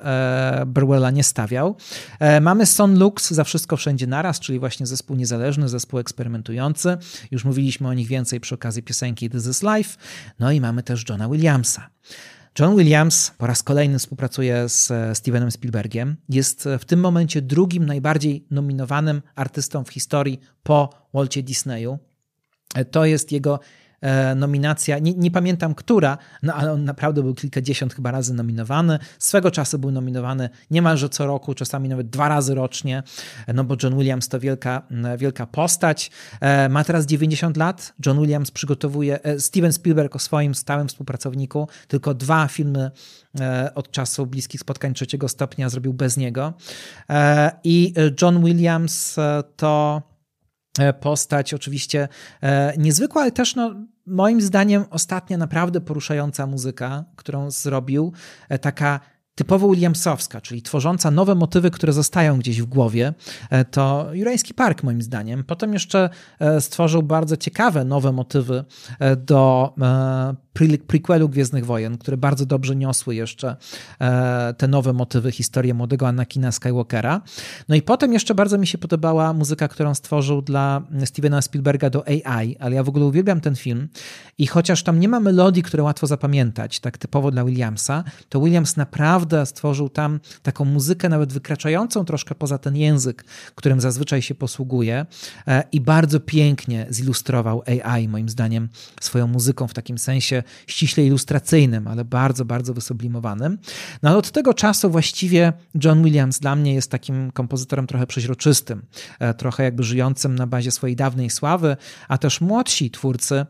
Burwella nie stawiał. E, mamy Son Lux za wszystko wszędzie naraz, czyli właśnie zespół niezależny, zespół eksperymentujący. Już mówiliśmy o nich więcej przy okazji piosenki This is Life. No i mamy też Johna Williamsa. John Williams po raz kolejny współpracuje z e, Stevenem Spielbergiem. Jest w tym momencie drugim najbardziej nominowanym artystą w historii po Walcie Disneyu. To jest jego E, nominacja, nie, nie, pamiętam która, no ale on naprawdę był kilkadziesiąt chyba razy nominowany. Swego czasu był nominowany niemalże co roku, czasami nawet dwa razy rocznie, e, no bo John Williams to wielka, wielka postać. E, ma teraz 90 lat. John Williams przygotowuje, Steven Spielberg o swoim stałym współpracowniku, tylko dwa filmy od czasu bliskich spotkań trzeciego stopnia zrobił bez niego. I John Williams to E, postać, oczywiście e, niezwykła, ale też no, moim zdaniem ostatnia naprawdę poruszająca muzyka, którą zrobił, e, taka typowo Williamsowska, czyli tworząca nowe motywy, które zostają gdzieś w głowie, to Jurajski Park moim zdaniem. Potem jeszcze stworzył bardzo ciekawe nowe motywy do prequelu Gwiezdnych Wojen, które bardzo dobrze niosły jeszcze e, te nowe motywy, historię młodego Anakina Skywalkera. No i potem jeszcze bardzo mi się podobała muzyka, którą stworzył dla Stevena Spielberga do AI, ale ja w ogóle uwielbiam ten film i chociaż tam nie ma melodii, które łatwo zapamiętać, tak typowo dla Williamsa, to Williams naprawdę stworzył tam taką muzykę nawet wykraczającą troszkę poza ten język, którym zazwyczaj się posługuje e, i bardzo pięknie zilustrował AI moim zdaniem swoją muzyką w takim sensie ściśle ilustracyjnym, ale bardzo, bardzo wysublimowanym. No ale od tego czasu właściwie John Williams dla mnie jest takim kompozytorem trochę przeźroczystym, e, trochę jakby żyjącym na bazie swojej dawnej sławy, a też młodsi twórcy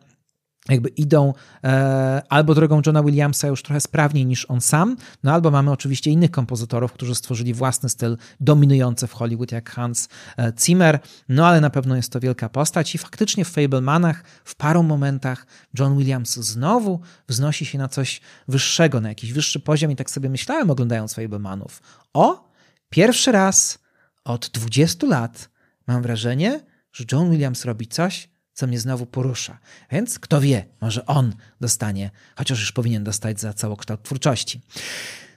jakby idą e, albo drogą Johna Williamsa już trochę sprawniej niż on sam, no albo mamy oczywiście innych kompozytorów, którzy stworzyli własny styl dominujący w Hollywood, jak Hans e, Zimmer, no ale na pewno jest to wielka postać i faktycznie w Fablemanach w paru momentach John Williams znowu wznosi się na coś wyższego, na jakiś wyższy poziom i tak sobie myślałem oglądając Fablemanów. O, pierwszy raz od 20 lat mam wrażenie, że John Williams robi coś, co mnie znowu porusza. Więc kto wie, może on dostanie, chociaż już powinien dostać za całokształt twórczości.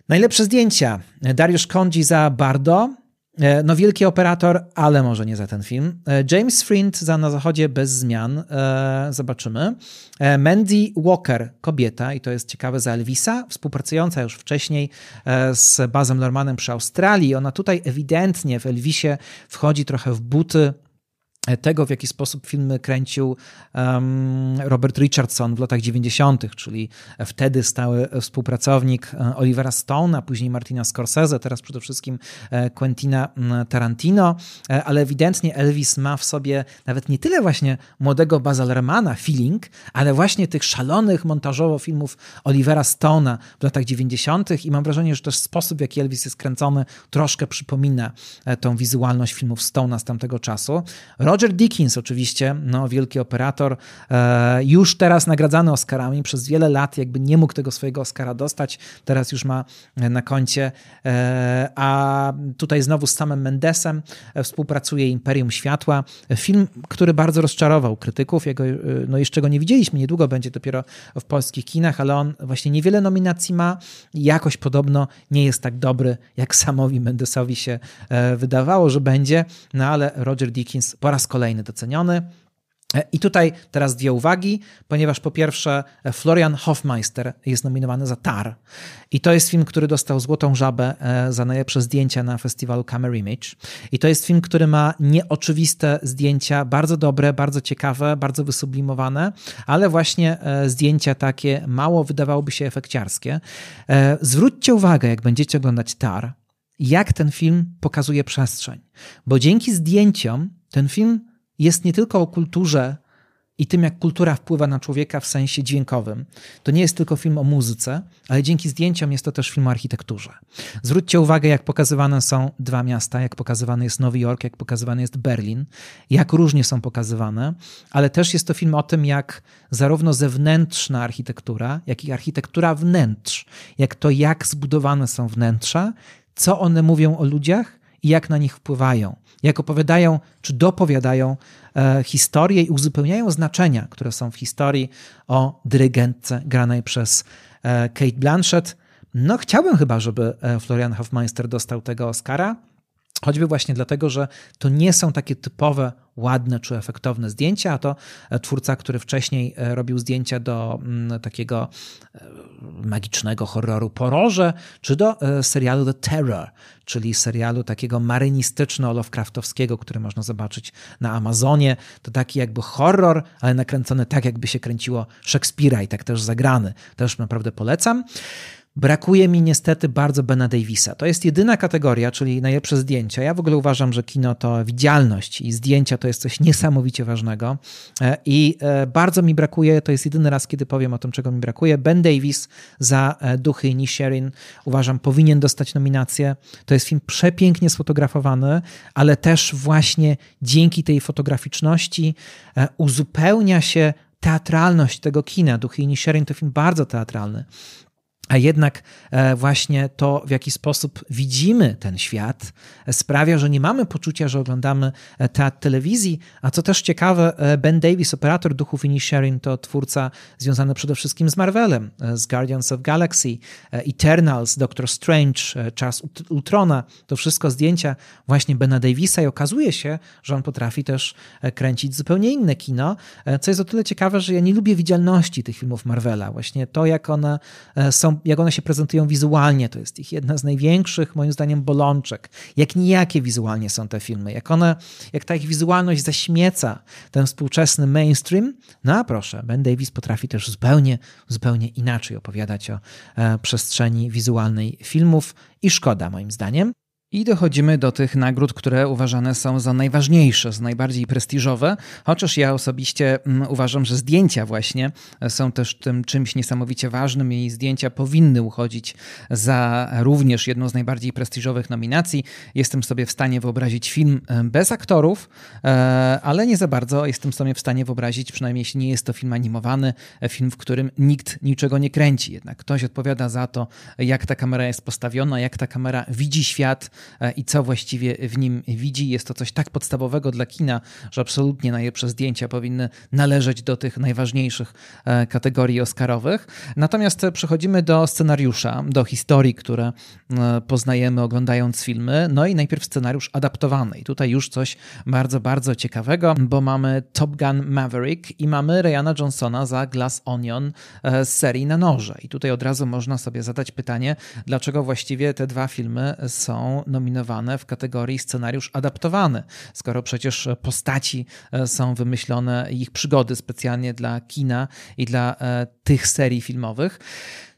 Najlepsze zdjęcia. Dariusz Kondzi za Bardo. E, no, wielki operator, ale może nie za ten film. E, James Friend za Na Zachodzie bez zmian. E, zobaczymy. Mandy Walker, kobieta, i to jest ciekawe, za Elvisa, współpracująca już wcześniej z Bazem Normanem przy Australii. Ona tutaj ewidentnie w Elvisie wchodzi trochę w buty tego, w jaki sposób filmy kręcił um, Robert Richardson w latach 90., czyli wtedy stały współpracownik e, Olivera Stone, a później Martina Scorsese, teraz przede wszystkim e, Quentina Tarantino, e, ale ewidentnie Elvis ma w sobie nawet nie tyle właśnie młodego Baza Lermana feeling, ale właśnie tych szalonych montażowo filmów Olivera Stone'a w latach 90. i mam wrażenie, że też sposób, w jaki Elvis jest kręcony, troszkę przypomina tą wizualność filmów Stone'a z tamtego czasu. Roger Dickens oczywiście, no, wielki operator, e, już teraz nagradzany Oscarami, przez wiele lat jakby nie mógł tego swojego Oscara dostać, teraz już ma na koncie, e, a tutaj znowu z samym Mendesem e, współpracuje Imperium Światła, film, który bardzo rozczarował krytyków, jego, no jeszcze go nie widzieliśmy, niedługo będzie dopiero w polskich kinach, ale on właśnie niewiele nominacji ma. I jakoś podobno nie jest tak dobry, jak samowi Mendesowi się wydawało, że będzie, no ale Roger Dickens po raz raz kolejny doceniony. E, I tutaj teraz dwie uwagi, ponieważ po pierwsze Florian Hofmeister jest nominowany za Tar i to jest film, który dostał Złotą Żabę e, za najlepsze zdjęcia na festiwalu Camera Image i to jest film, który ma nieoczywiste zdjęcia, bardzo dobre, bardzo ciekawe, bardzo wysublimowane, ale właśnie e, zdjęcia takie mało wydawałoby się efekciarskie. Zwróćcie uwagę, jak będziecie oglądać Tar, jak ten film pokazuje przestrzeń, bo dzięki zdjęciom ten film jest nie tylko o kulturze i tym, jak kultura wpływa na człowieka w sensie dźwiękowym. To nie jest tylko film o muzyce, ale dzięki zdjęciom jest to też film o architekturze. Zwróćcie uwagę, jak pokazywane są dwa miasta, jak pokazywany jest Nowy Jork, jak pokazywany jest Berlin, jak różnie są pokazywane, ale też jest to film o tym, jak zarówno zewnętrzna architektura, jak i architektura wnętrz, jak to, jak zbudowane są wnętrza, co one mówią o ludziach i jak na nich wpływają, jak opowiadają czy dopowiadają e, historie i uzupełniają znaczenia, które są w historii o dyrygentce granej przez e, Kate Blanchett. No, chciałbym chyba, żeby e, Florian Hofmeister dostał tego Oscara. Choćby właśnie dlatego, że to nie są takie typowe, ładne czy efektowne zdjęcia, a to e, twórca, który wcześniej e, robił zdjęcia do mm, takiego e, magicznego horroru Poroże, czy do serialu The Terror, czyli serialu takiego marynistyczno-lovecraftowskiego, który można zobaczyć na Amazonie. To taki jakby horror, ale nakręcony tak, jakby się kręciło Szekspira i tak też zagrany. Też naprawdę polecam. Brakuje mi niestety bardzo Bena Davisa. To jest jedyna kategoria, czyli najlepsze zdjęcia. Ja w ogóle uważam, że kino to widzialność i zdjęcia to jest coś niesamowicie ważnego. E, I e, bardzo mi brakuje, to jest jedyny raz, kiedy powiem o tym, czego mi brakuje. Ben Davis za e, Duchy Nisherin uważam powinien dostać nominację. To jest film przepięknie sfotografowany, ale też właśnie dzięki tej fotograficzności uzupełnia się teatralność tego kina. Duchy i Nisherin to film bardzo teatralny. A jednak e, właśnie to, w jaki sposób widzimy ten świat, sprawia, że nie mamy poczucia, że oglądamy e, teatr telewizji. A co też ciekawe, e, Ben Davis, operator duchów Inisherin, to twórca związany przede wszystkim z Marvelem, z Guardians of Galaxy, Eternals, Doctor Strange, Czas Ultrona. To wszystko zdjęcia właśnie Bena Davisa i okazuje się, że on potrafi też kręcić zupełnie inne kino, co jest o tyle ciekawe, że ja nie lubię widzialności tych filmów Marvela. Właśnie to, jak one są jak one się prezentują wizualnie, to jest ich jedna z największych, moim zdaniem, bolączek. Jak nijakie wizualnie są te filmy, jak one, jak ta ich wizualność zaśmieca ten współczesny mainstream. No a proszę, Ben Davis potrafi też zupełnie, zupełnie inaczej opowiadać o e, przestrzeni wizualnej filmów i szkoda, moim zdaniem. I dochodzimy do tych nagród, które uważane są za najważniejsze, za najbardziej prestiżowe, chociaż ja osobiście mm, uważam, że zdjęcia właśnie są też tym czymś niesamowicie ważnym i zdjęcia powinny uchodzić za również jedną z najbardziej prestiżowych nominacji. Jestem sobie w stanie wyobrazić film e, bez aktorów, e, ale nie za bardzo jestem sobie w stanie wyobrazić, przynajmniej jeśli nie jest to film animowany, e, film, w którym nikt niczego nie kręci. Jednak ktoś odpowiada za to, jak ta kamera jest postawiona, jak ta kamera widzi świat, E, i co właściwie w nim widzi. Jest to coś tak podstawowego dla kina, że absolutnie najlepsze zdjęcia powinny należeć do tych najważniejszych e, kategorii Oscarowych. Natomiast przechodzimy do scenariusza, do historii, które e, poznajemy oglądając filmy. No i najpierw scenariusz adaptowany. I tutaj już coś bardzo, bardzo ciekawego, bo mamy Top Gun Maverick i mamy Ryana Johnsona za Glass Onion z serii na noże. I tutaj od razu można sobie zadać pytanie, dlaczego właściwie te dwa filmy są nominowane w kategorii scenariusz adaptowany, skoro przecież postaci e, są wymyślone, ich przygody specjalnie dla kina i dla e, tych serii filmowych.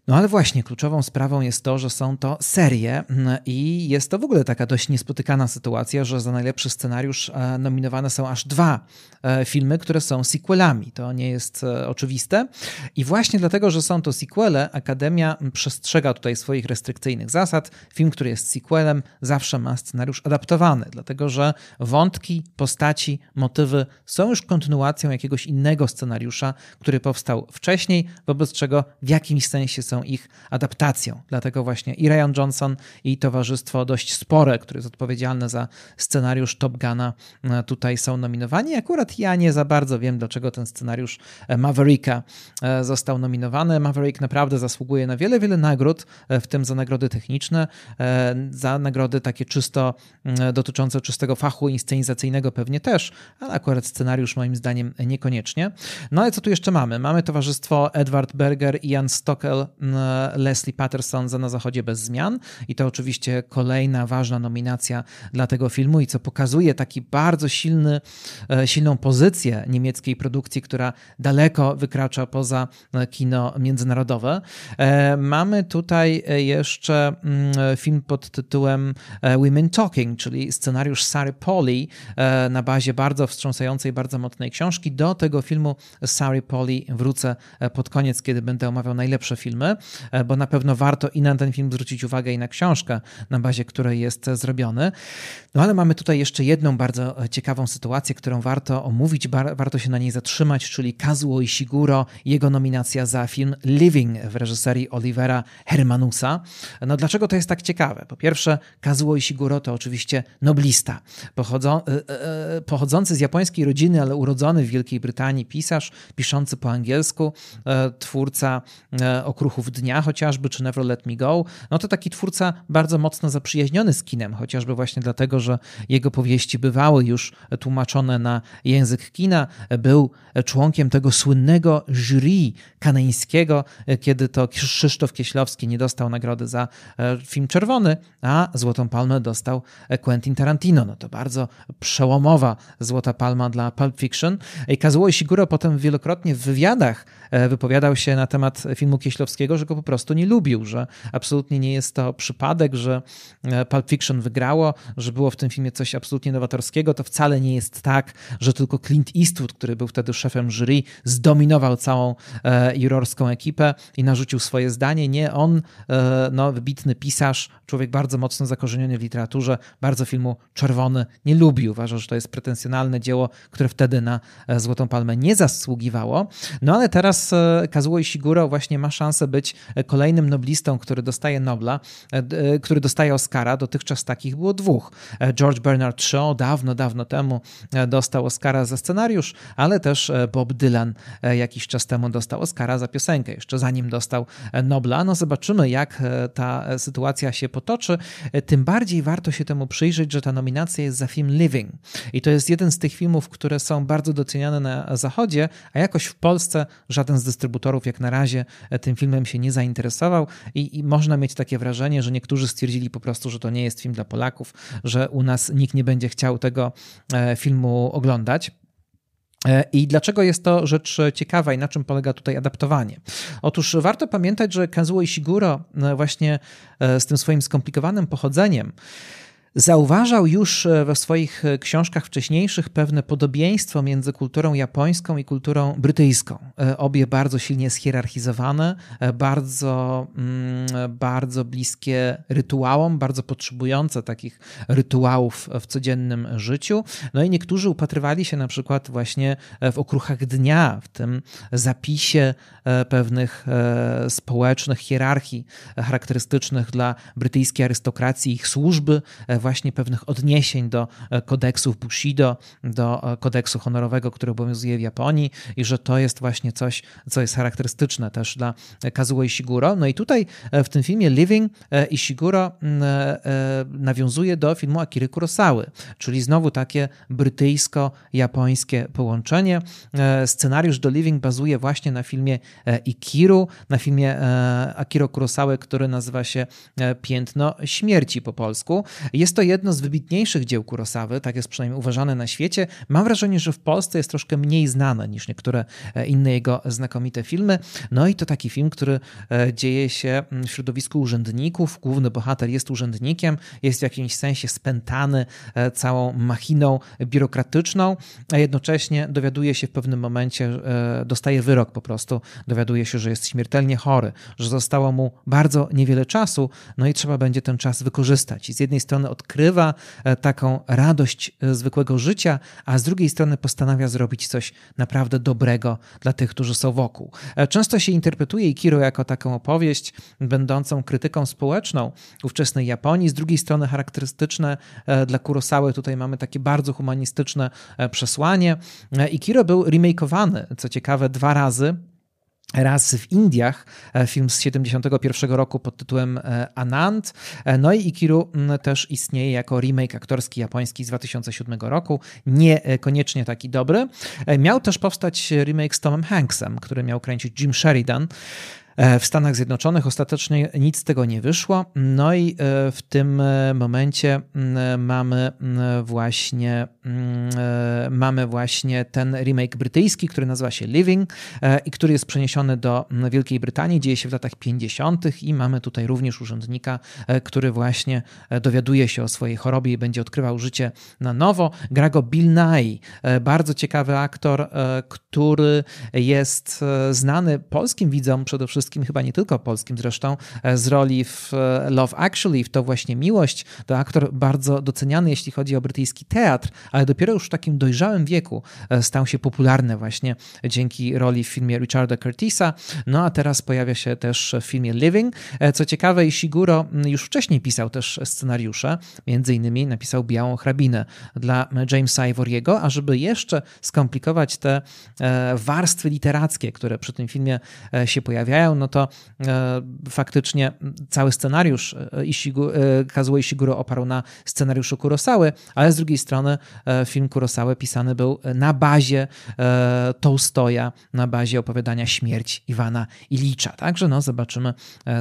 No ale właśnie kluczową sprawą jest to, że są to serie mm, i jest to w ogóle taka dość niespotykana sytuacja, że za najlepszy scenariusz e, nominowane są aż dwa e, filmy, które są sequelami. To nie jest e, oczywiste. I właśnie dlatego, że są to sequele, Akademia przestrzega tutaj swoich restrykcyjnych zasad. Film, który jest sequelem, zawsze ma scenariusz adaptowany, dlatego że wątki, postaci, motywy są już kontynuacją jakiegoś innego scenariusza, który powstał wcześniej, wobec czego w jakimś sensie są ich adaptacją. Dlatego właśnie i Ryan Johnson i towarzystwo dość spore, które jest odpowiedzialne za scenariusz Top Guna, e, tutaj są nominowani. Akurat ja nie za bardzo wiem, dlaczego ten scenariusz e, Mavericka e, został nominowany. Maverick naprawdę zasługuje na wiele, wiele nagród, w tym za nagrody techniczne, za nagrody takie czysto dotyczące czystego fachu inscenizacyjnego pewnie też, ale akurat scenariusz moim zdaniem niekoniecznie. No ale co tu jeszcze mamy? Mamy towarzystwo Edward Berger i Jan Stockel Leslie Patterson za Na Zachodzie bez zmian i to oczywiście kolejna ważna nominacja dla tego filmu i co pokazuje taki bardzo silny, silną pozycję niemieckiej produkcji, która daleko wykracza poza kino międzynarodowe. Mamy tutaj jeszcze mm, film pod tytułem Women Talking, czyli scenariusz Sary Polly na bazie bardzo wstrząsającej, bardzo mocnej książki. Do tego filmu Sary Polly wrócę e, pod koniec, kiedy będę omawiał najlepsze filmy, e, bo na pewno warto i na ten film zwrócić uwagę, i na książkę, na bazie której jest zrobiony. No ale mamy tutaj jeszcze jedną bardzo e, ciekawą sytuację, którą warto omówić, warto się na niej zatrzymać, czyli Kazuo Ishiguro, jego nominacja za film Living w reżyserii Olivera Hermanusa. No dlaczego to jest tak ciekawe? Po pierwsze, Kazuo Ishiguro to oczywiście noblista, pochodzą, pochodzący z japońskiej rodziny, ale urodzony w Wielkiej Brytanii pisarz, piszący po angielsku, e, twórca e, Okruchów Dnia chociażby, czy Never Let Me Go, no to taki twórca bardzo mocno zaprzyjaźniony z kinem, chociażby właśnie dlatego, że jego powieści bywały już tłumaczone na język kina, był członkiem tego słynnego jury kaneńskiego, kiedy to Krzysztof Kieślowski nie dostał nagrody za e, film Czerwony, a Złotą Palmę dostał Quentin Tarantino. No to bardzo przełomowa Złota Palma dla Pulp Fiction. I Kazuo Ishiguro potem wielokrotnie w wywiadach e, wypowiadał się na temat filmu Kieślowskiego, że go po prostu nie lubił, że absolutnie nie jest to przypadek, że e, Pulp Fiction wygrało, że było w tym filmie coś absolutnie nowatorskiego. To wcale nie jest tak, że tylko Clint Eastwood, który był wtedy szefem jury, zdominował całą e, jurorską ekipę i narzucił swoje zdanie. Nie, on, no, wybitny pisarz, człowiek bardzo mocno zakorzeniony w literaturze, bardzo filmu Czerwony nie lubił. Uważał, że to jest pretensjonalne dzieło, które wtedy na Złotą Palmę nie zasługiwało. No ale teraz e, Kazuo Ishiguro właśnie ma szansę być kolejnym noblistą, który dostaje Nobla, e, e, który dostaje Oscara. Dotychczas takich było dwóch. George Bernard Shaw dawno, dawno temu dostał Oscara za scenariusz, ale też Bob Dylan jakiś czas temu dostał Oscara za piosenkę, jeszcze zanim dostał Nobla. No zobaczymy, jak ta sytuacja się potoczy. Tym bardziej warto się temu przyjrzeć, że ta nominacja jest za film Living. I to jest jeden z tych filmów, które są bardzo doceniane na Zachodzie, a jakoś w Polsce żaden z dystrybutorów jak na razie e, tym filmem się nie zainteresował i, i można mieć takie wrażenie, że niektórzy stwierdzili po prostu, że to nie jest film dla Polaków, że u nas nikt nie będzie chciał tego e, filmu oglądać. E, I dlaczego jest to rzecz ciekawa i na czym polega tutaj adaptowanie? Otóż warto pamiętać, że Kazuo Ishiguro właśnie z tym swoim skomplikowanym pochodzeniem Zauważał już e, we swoich e, książkach wcześniejszych pewne podobieństwo między kulturą japońską i kulturą brytyjską. E, obie bardzo silnie schierarchizowane, bardzo, mm, bardzo bliskie rytuałom, bardzo potrzebujące takich rytuałów w codziennym życiu. No i niektórzy upatrywali się na przykład właśnie w okruchach dnia, w tym zapisie pewnych społecznych hierarchii charakterystycznych dla brytyjskiej arystokracji, ich służby właśnie pewnych odniesień do e, kodeksów Bushido, do e, kodeksu honorowego, który obowiązuje w Japonii i że to jest właśnie coś, co jest charakterystyczne też dla Kazuo Ishiguro. No i tutaj e, w tym filmie Living Ishiguro nawiązuje do filmu Akiry Kurosawy, czyli znowu takie brytyjsko-japońskie połączenie. Scenariusz do Living bazuje właśnie na filmie Ikiru, na filmie Akiro Kurosawy, który nazywa się Piętno Śmierci po polsku. Jest to jedno z wybitniejszych dzieł Kurosawy, tak jest przynajmniej uważane na świecie. Mam wrażenie, że w Polsce jest troszkę mniej znane niż niektóre e, inne jego znakomite filmy. No i to taki film, który e, dzieje się w środowisku urzędników. Główny bohater jest urzędnikiem, jest w jakimś sensie spętany e, całą machiną biurokratyczną, a jednocześnie dowiaduje się w pewnym momencie, dostaje wyrok po prostu, dowiaduje się, że jest śmiertelnie chory, że zostało mu bardzo niewiele czasu, no i trzeba będzie ten czas wykorzystać. I z jednej strony od odkrywa e, taką radość e, zwykłego życia, a z drugiej strony postanawia zrobić coś naprawdę dobrego dla tych, którzy są wokół. E, często się interpretuje Ikiro jako taką opowieść będącą krytyką społeczną ówczesnej Japonii, z drugiej strony charakterystyczne dla Kurosawy tutaj mamy takie bardzo humanistyczne przesłanie. Ikiro był remakeowany, co ciekawe, dwa razy raz w Indiach, e, film z 71 roku pod tytułem e, Anand. E, no i Ikiru też istnieje jako remake aktorski japoński z 2007 roku, niekoniecznie taki dobry. Miał też powstać remake z Tomem Hanksem, który miał kręcić Jim Sheridan. E, w Stanach Zjednoczonych ostatecznie nic z tego nie wyszło. No i e, w tym e, momencie mamy właśnie, mamy właśnie ten remake brytyjski, który nazywa się Living i który jest przeniesiony do Wielkiej Brytanii. Dzieje się w latach 50. i mamy tutaj również urzędnika, który właśnie dowiaduje się o swojej chorobie i będzie odkrywał życie na nowo. Gra go Bill Nye, bardzo ciekawy aktor, który jest znany polskim widzom przede wszystkim chyba nie tylko polskim zresztą, e, z roli w e, Love Actually, w to właśnie miłość. To aktor bardzo doceniany, jeśli chodzi o brytyjski teatr, ale dopiero już w takim dojrzałym wieku e, stał się popularny właśnie dzięki roli w filmie Richarda Curtisa. No a teraz pojawia się też w filmie Living. Co ciekawe, Ishiguro już wcześniej pisał też scenariusze, między innymi napisał Białą Hrabinę dla Jamesa Ivoriego, a żeby jeszcze skomplikować te warstwy literackie, które przy tym filmie się pojawiają, no to e, faktycznie cały scenariusz e, Ishigu, e, Kazuo Ishiguro oparł na scenariuszu Kurosały, ale z drugiej strony film Kurosały pisany był na bazie Tolstoja, na bazie opowiadania Śmierć Iwana Ilicza. Także no, zobaczymy,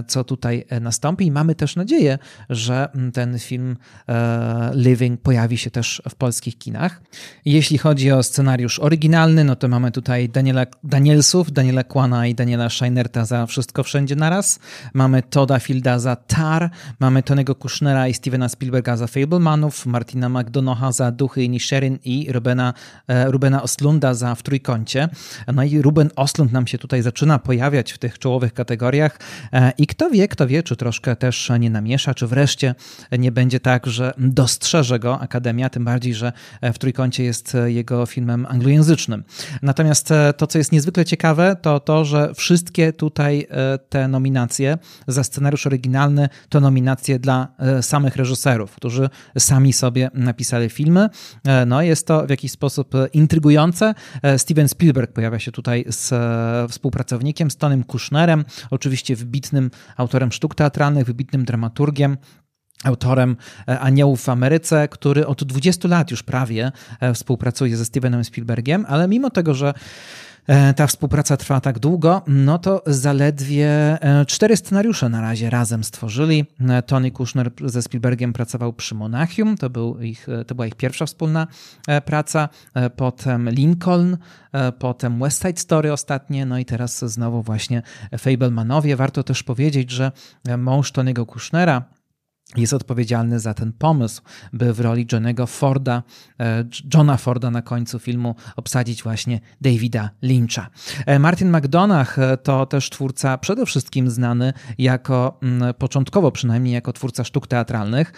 co tutaj nastąpi i mamy też nadzieję, że ten film Living pojawi się też w polskich kinach. Jeśli chodzi o scenariusz oryginalny, no to mamy tutaj Daniela, Danielsów, Daniela Kłana i Daniela Scheinerta za wszystko wszędzie naraz. Mamy Toda Fielda za Tar, mamy Tonego Kushnera i Stevena Spielberga za Fablemanów, Martina McDonougha za Duchy i Nisherin i Rubena, e, Rubena Ostlunda za W Trójkącie. No i Ruben Ostlund nam się tutaj zaczyna pojawiać w tych czołowych kategoriach e, i kto wie, kto wie, czy troszkę też nie namiesza, czy wreszcie nie będzie tak, że dostrzeże go Akademia, tym bardziej, że e, W Trójkącie jest jego filmem anglojęzycznym. Natomiast to, co jest niezwykle ciekawe, to to, że wszystkie tutaj E, te nominacje za scenariusz oryginalny to nominacje dla e, samych reżyserów, którzy sami sobie napisali filmy. E, no jest to w jakiś sposób intrygujące. Steven Spielberg pojawia się tutaj z współpracownikiem, z Tonym Kushnerem, oczywiście wybitnym autorem sztuk teatralnych, wybitnym dramaturgiem, autorem Aniołów w Ameryce, który od 20 lat już prawie współpracuje ze Stevenem Spielbergiem, ale mimo tego, że ta współpraca trwa tak długo, no to zaledwie e, cztery scenariusze na razie razem stworzyli. E, Tony Kushner ze Spielbergiem pracował przy Monachium, to, był ich, to była ich pierwsza wspólna praca, potem Lincoln, potem West Side Story ostatnie, no i teraz znowu właśnie Fablemanowie. Warto też powiedzieć, że mąż Tony'ego Kushnera, jest odpowiedzialny za ten pomysł, by w roli Johnego Forda, e, Johna Forda na końcu filmu obsadzić właśnie Davida Lyncha. E, Martin McDonagh e, to też twórca przede wszystkim znany jako, mm, początkowo przynajmniej jako twórca sztuk teatralnych,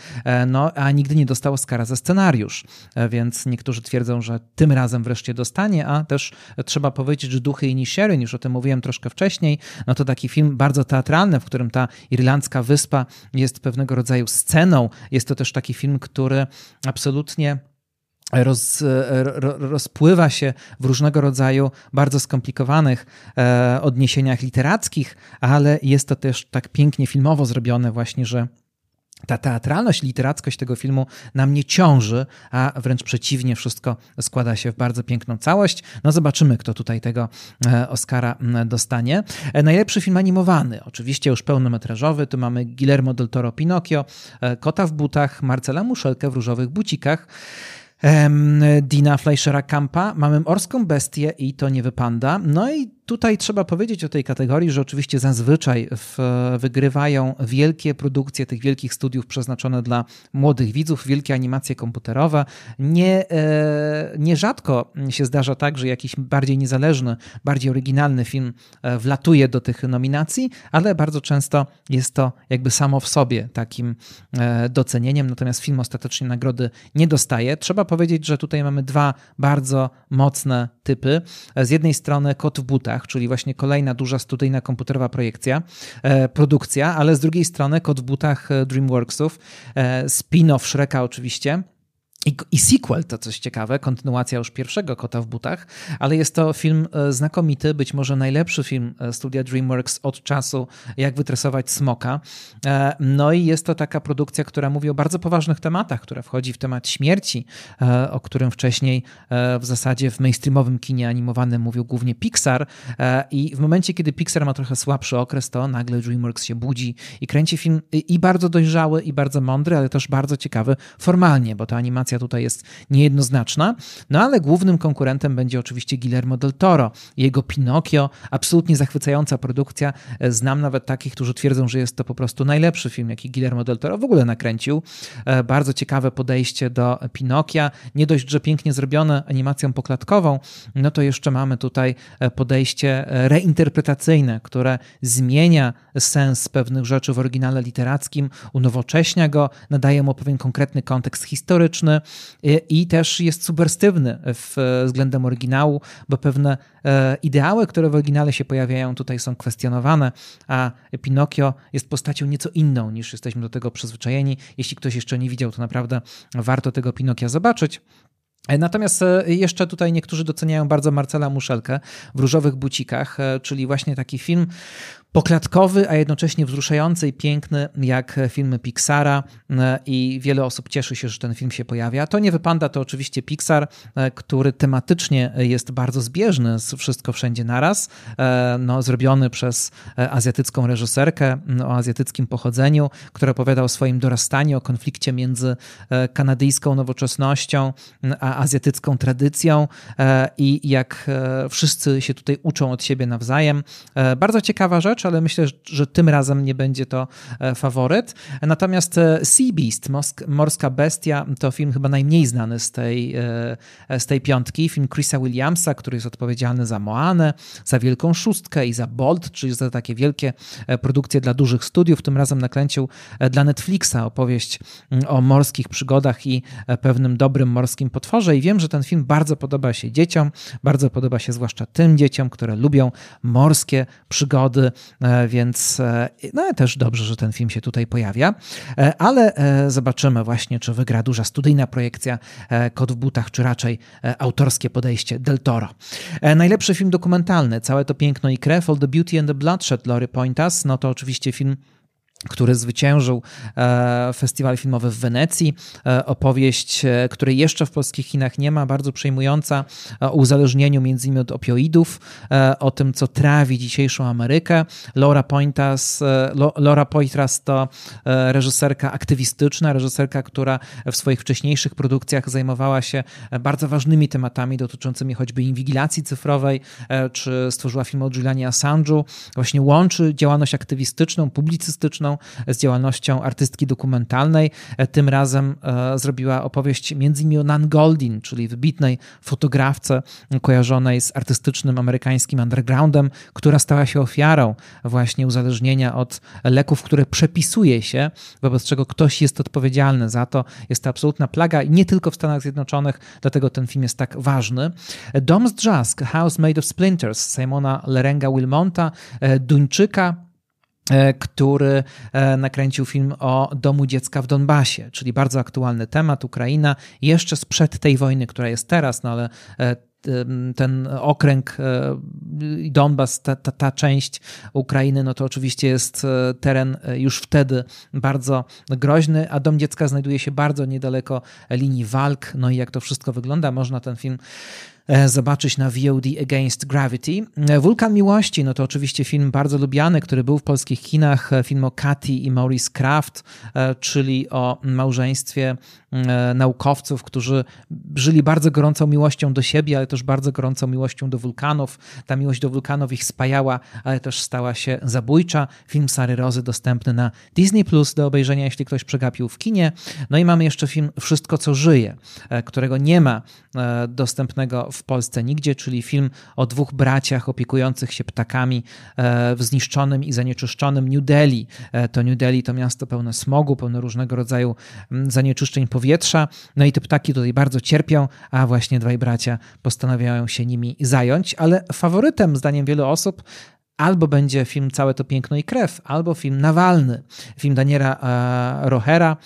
no a nigdy nie dostał Oscara za scenariusz, więc niektórzy twierdzą, że tym razem wreszcie dostanie, a też trzeba powiedzieć, że Duchy i Nisherin, już o tym mówiłem troszkę wcześniej, no to taki film bardzo teatralny, w którym ta irlandzka wyspa jest pewnego rodzaju sceną. Jest to też taki film, który absolutnie Roz, rozpływa się w różnego rodzaju bardzo skomplikowanych e, odniesieniach literackich, ale jest to też tak pięknie filmowo zrobione właśnie, że ta teatralność, literackość tego filmu na mnie ciąży, a wręcz przeciwnie, wszystko składa się w bardzo piękną całość. No zobaczymy, kto tutaj tego e, Oscara dostanie. E, najlepszy film animowany, oczywiście już pełnometrażowy, tu mamy Guillermo del Toro Pinocchio, e, Kota w butach, Marcela Muszelkę w różowych bucikach. Dina Fleischera Kampa, mamy Morską Bestię i To nie wypanda. No i Tutaj trzeba powiedzieć o tej kategorii, że oczywiście zazwyczaj w, wygrywają wielkie produkcje tych wielkich studiów przeznaczone dla młodych widzów, wielkie animacje komputerowe. Nie, e, nierzadko się zdarza tak, że jakiś bardziej niezależny, bardziej oryginalny film e, wlatuje do tych nominacji, ale bardzo często jest to jakby samo w sobie takim e, docenieniem, natomiast film ostatecznie nagrody nie dostaje. Trzeba powiedzieć, że tutaj mamy dwa bardzo mocne typy. Z jednej strony Kot w butach, czyli właśnie kolejna duża studyjna komputerowa projekcja, e, produkcja, ale z drugiej strony Kod w butach e, DreamWorksów, e, spin-off Shreka oczywiście, i, I sequel to coś ciekawe, kontynuacja już pierwszego Kota w butach, ale jest to film e, znakomity, być może najlepszy film e, studia DreamWorks od czasu Jak wytresować smoka. E, no i jest to taka produkcja, która mówi o bardzo poważnych tematach, która wchodzi w temat śmierci, o którym wcześniej w zasadzie w mainstreamowym kinie animowanym mówił głównie Pixar i w momencie, kiedy Pixar ma trochę słabszy okres, to nagle DreamWorks się budzi i kręci film i bardzo dojrzały, i bardzo mądry, ale też bardzo ciekawy formalnie, bo ta animacja tutaj jest niejednoznaczna, no ale głównym konkurentem będzie oczywiście Guillermo del Toro. Jego Pinocchio, absolutnie zachwycająca produkcja. Znam nawet takich, którzy twierdzą, że jest to po prostu najlepszy film, jaki Guillermo del Toro w ogóle nakręcił. E, bardzo ciekawe podejście do Pinokia. Nie dość, że pięknie zrobione animacją poklatkową, no to jeszcze mamy tutaj e, podejście e, reinterpretacyjne, które zmienia sens pewnych rzeczy w oryginale literackim, unowocześnia go, nadaje mu pewien konkretny kontekst historyczny, i też jest subwerstywny względem oryginału, bo pewne e, ideały, które w oryginale się pojawiają, tutaj są kwestionowane, a Pinokio jest postacią nieco inną niż jesteśmy do tego przyzwyczajeni. Jeśli ktoś jeszcze nie widział, to naprawdę warto tego Pinokia zobaczyć. E, natomiast e, jeszcze tutaj niektórzy doceniają bardzo Marcela Muszelkę w Różowych Bucikach, czyli właśnie taki film poklatkowy, a jednocześnie wzruszający i piękny, jak filmy Pixara e, i wiele osób cieszy się, że ten film się pojawia. To nie wypada, to oczywiście Pixar, e, który tematycznie jest bardzo zbieżny z Wszystko Wszędzie Naraz, e, no, zrobiony przez azjatycką reżyserkę o azjatyckim pochodzeniu, która opowiada o swoim dorastaniu, o konflikcie między kanadyjską nowoczesnością a azjatycką tradycją i jak wszyscy się tutaj uczą od siebie nawzajem. Bardzo ciekawa rzecz, ale myślę, że tym razem nie będzie to e, faworyt. Natomiast e, Sea Beast, Morska Bestia, to film chyba najmniej znany z tej, e, z tej piątki. Film Chrisa Williamsa, który jest odpowiedzialny za Moanę, za Wielką Szóstkę i za Bolt, czyli za takie wielkie produkcje dla dużych studiów. Tym razem nakręcił dla Netflixa opowieść o morskich przygodach i pewnym dobrym morskim potworze. I wiem, że ten film bardzo podoba się dzieciom, bardzo podoba się zwłaszcza tym dzieciom, które lubią morskie przygody, więc e, no też dobrze, że ten film się tutaj pojawia, e, ale zobaczymy właśnie, czy wygra duża studyjna projekcja Kot w butach, czy raczej autorskie podejście Del Toro. Najlepszy film dokumentalny, Całe to piękno i krew, All the Beauty and the Bloodshed Lory Pointas, no to oczywiście film który zwyciężył e, festiwal filmowy w Wenecji. E, opowieść, e, której jeszcze w polskich Chinach nie ma, bardzo przejmująca o uzależnieniu między innymi od opioidów, o tym, co trawi dzisiejszą Amerykę. Laura Pointas, Laura Poitras to reżyserka aktywistyczna, reżyserka, która w swoich wcześniejszych produkcjach zajmowała się bardzo ważnymi tematami dotyczącymi choćby inwigilacji cyfrowej, czy stworzyła film o Julianie Assange'u. Właśnie łączy działalność aktywistyczną, publicystyczną z działalnością artystki dokumentalnej. E, tym razem e, zrobiła opowieść innymi o Nan Goldin, czyli wybitnej fotografce kojarzonej z artystycznym amerykańskim undergroundem, która stała się ofiarą właśnie uzależnienia od leków, które przepisuje się, wobec czego ktoś jest odpowiedzialny za to. Jest to absolutna plaga nie tylko w Stanach Zjednoczonych, dlatego ten film jest tak ważny. Dom z Drzazg, House Made of Splinters, Simona Lerenga Wilmonta, e, Duńczyka, który e, nakręcił film o domu dziecka w Donbasie, czyli bardzo aktualny temat, Ukraina, jeszcze sprzed tej wojny, która jest teraz, no ale e, ten okręg Donbas, ta, ta, ta, część Ukrainy, no to oczywiście jest teren już wtedy bardzo groźny, a Dom Dziecka znajduje się bardzo niedaleko linii walk. No i jak to wszystko wygląda, można ten film E, zobaczyć na VOD Against Gravity. E, Wulkan Miłości, no to oczywiście film bardzo lubiany, który był w polskich kinach, e, film o Katy i Maurice Kraft, czyli o małżeństwie naukowców, którzy żyli bardzo gorącą miłością do siebie, ale też bardzo gorącą miłością do wulkanów. Ta miłość do wulkanów ich spajała, ale też stała się zabójcza. Film Sary Rozy dostępny na Disney Plus do obejrzenia, jeśli ktoś przegapił w kinie. No i mamy jeszcze film Wszystko, co żyje, którego nie ma dostępnego w Polsce nigdzie, czyli film o dwóch braciach opiekujących się ptakami e, w zniszczonym i zanieczyszczonym New Delhi. E, to New Delhi to miasto pełne smogu, pełne różnego rodzaju zanieczyszczeń powietrza. No i te ptaki tutaj bardzo cierpią, a właśnie dwaj bracia postanawiają się nimi zająć. Ale faworytem, zdaniem wielu osób, albo będzie film Całe to piękno i krew, albo film Nawalny, film Daniela e, Rohera,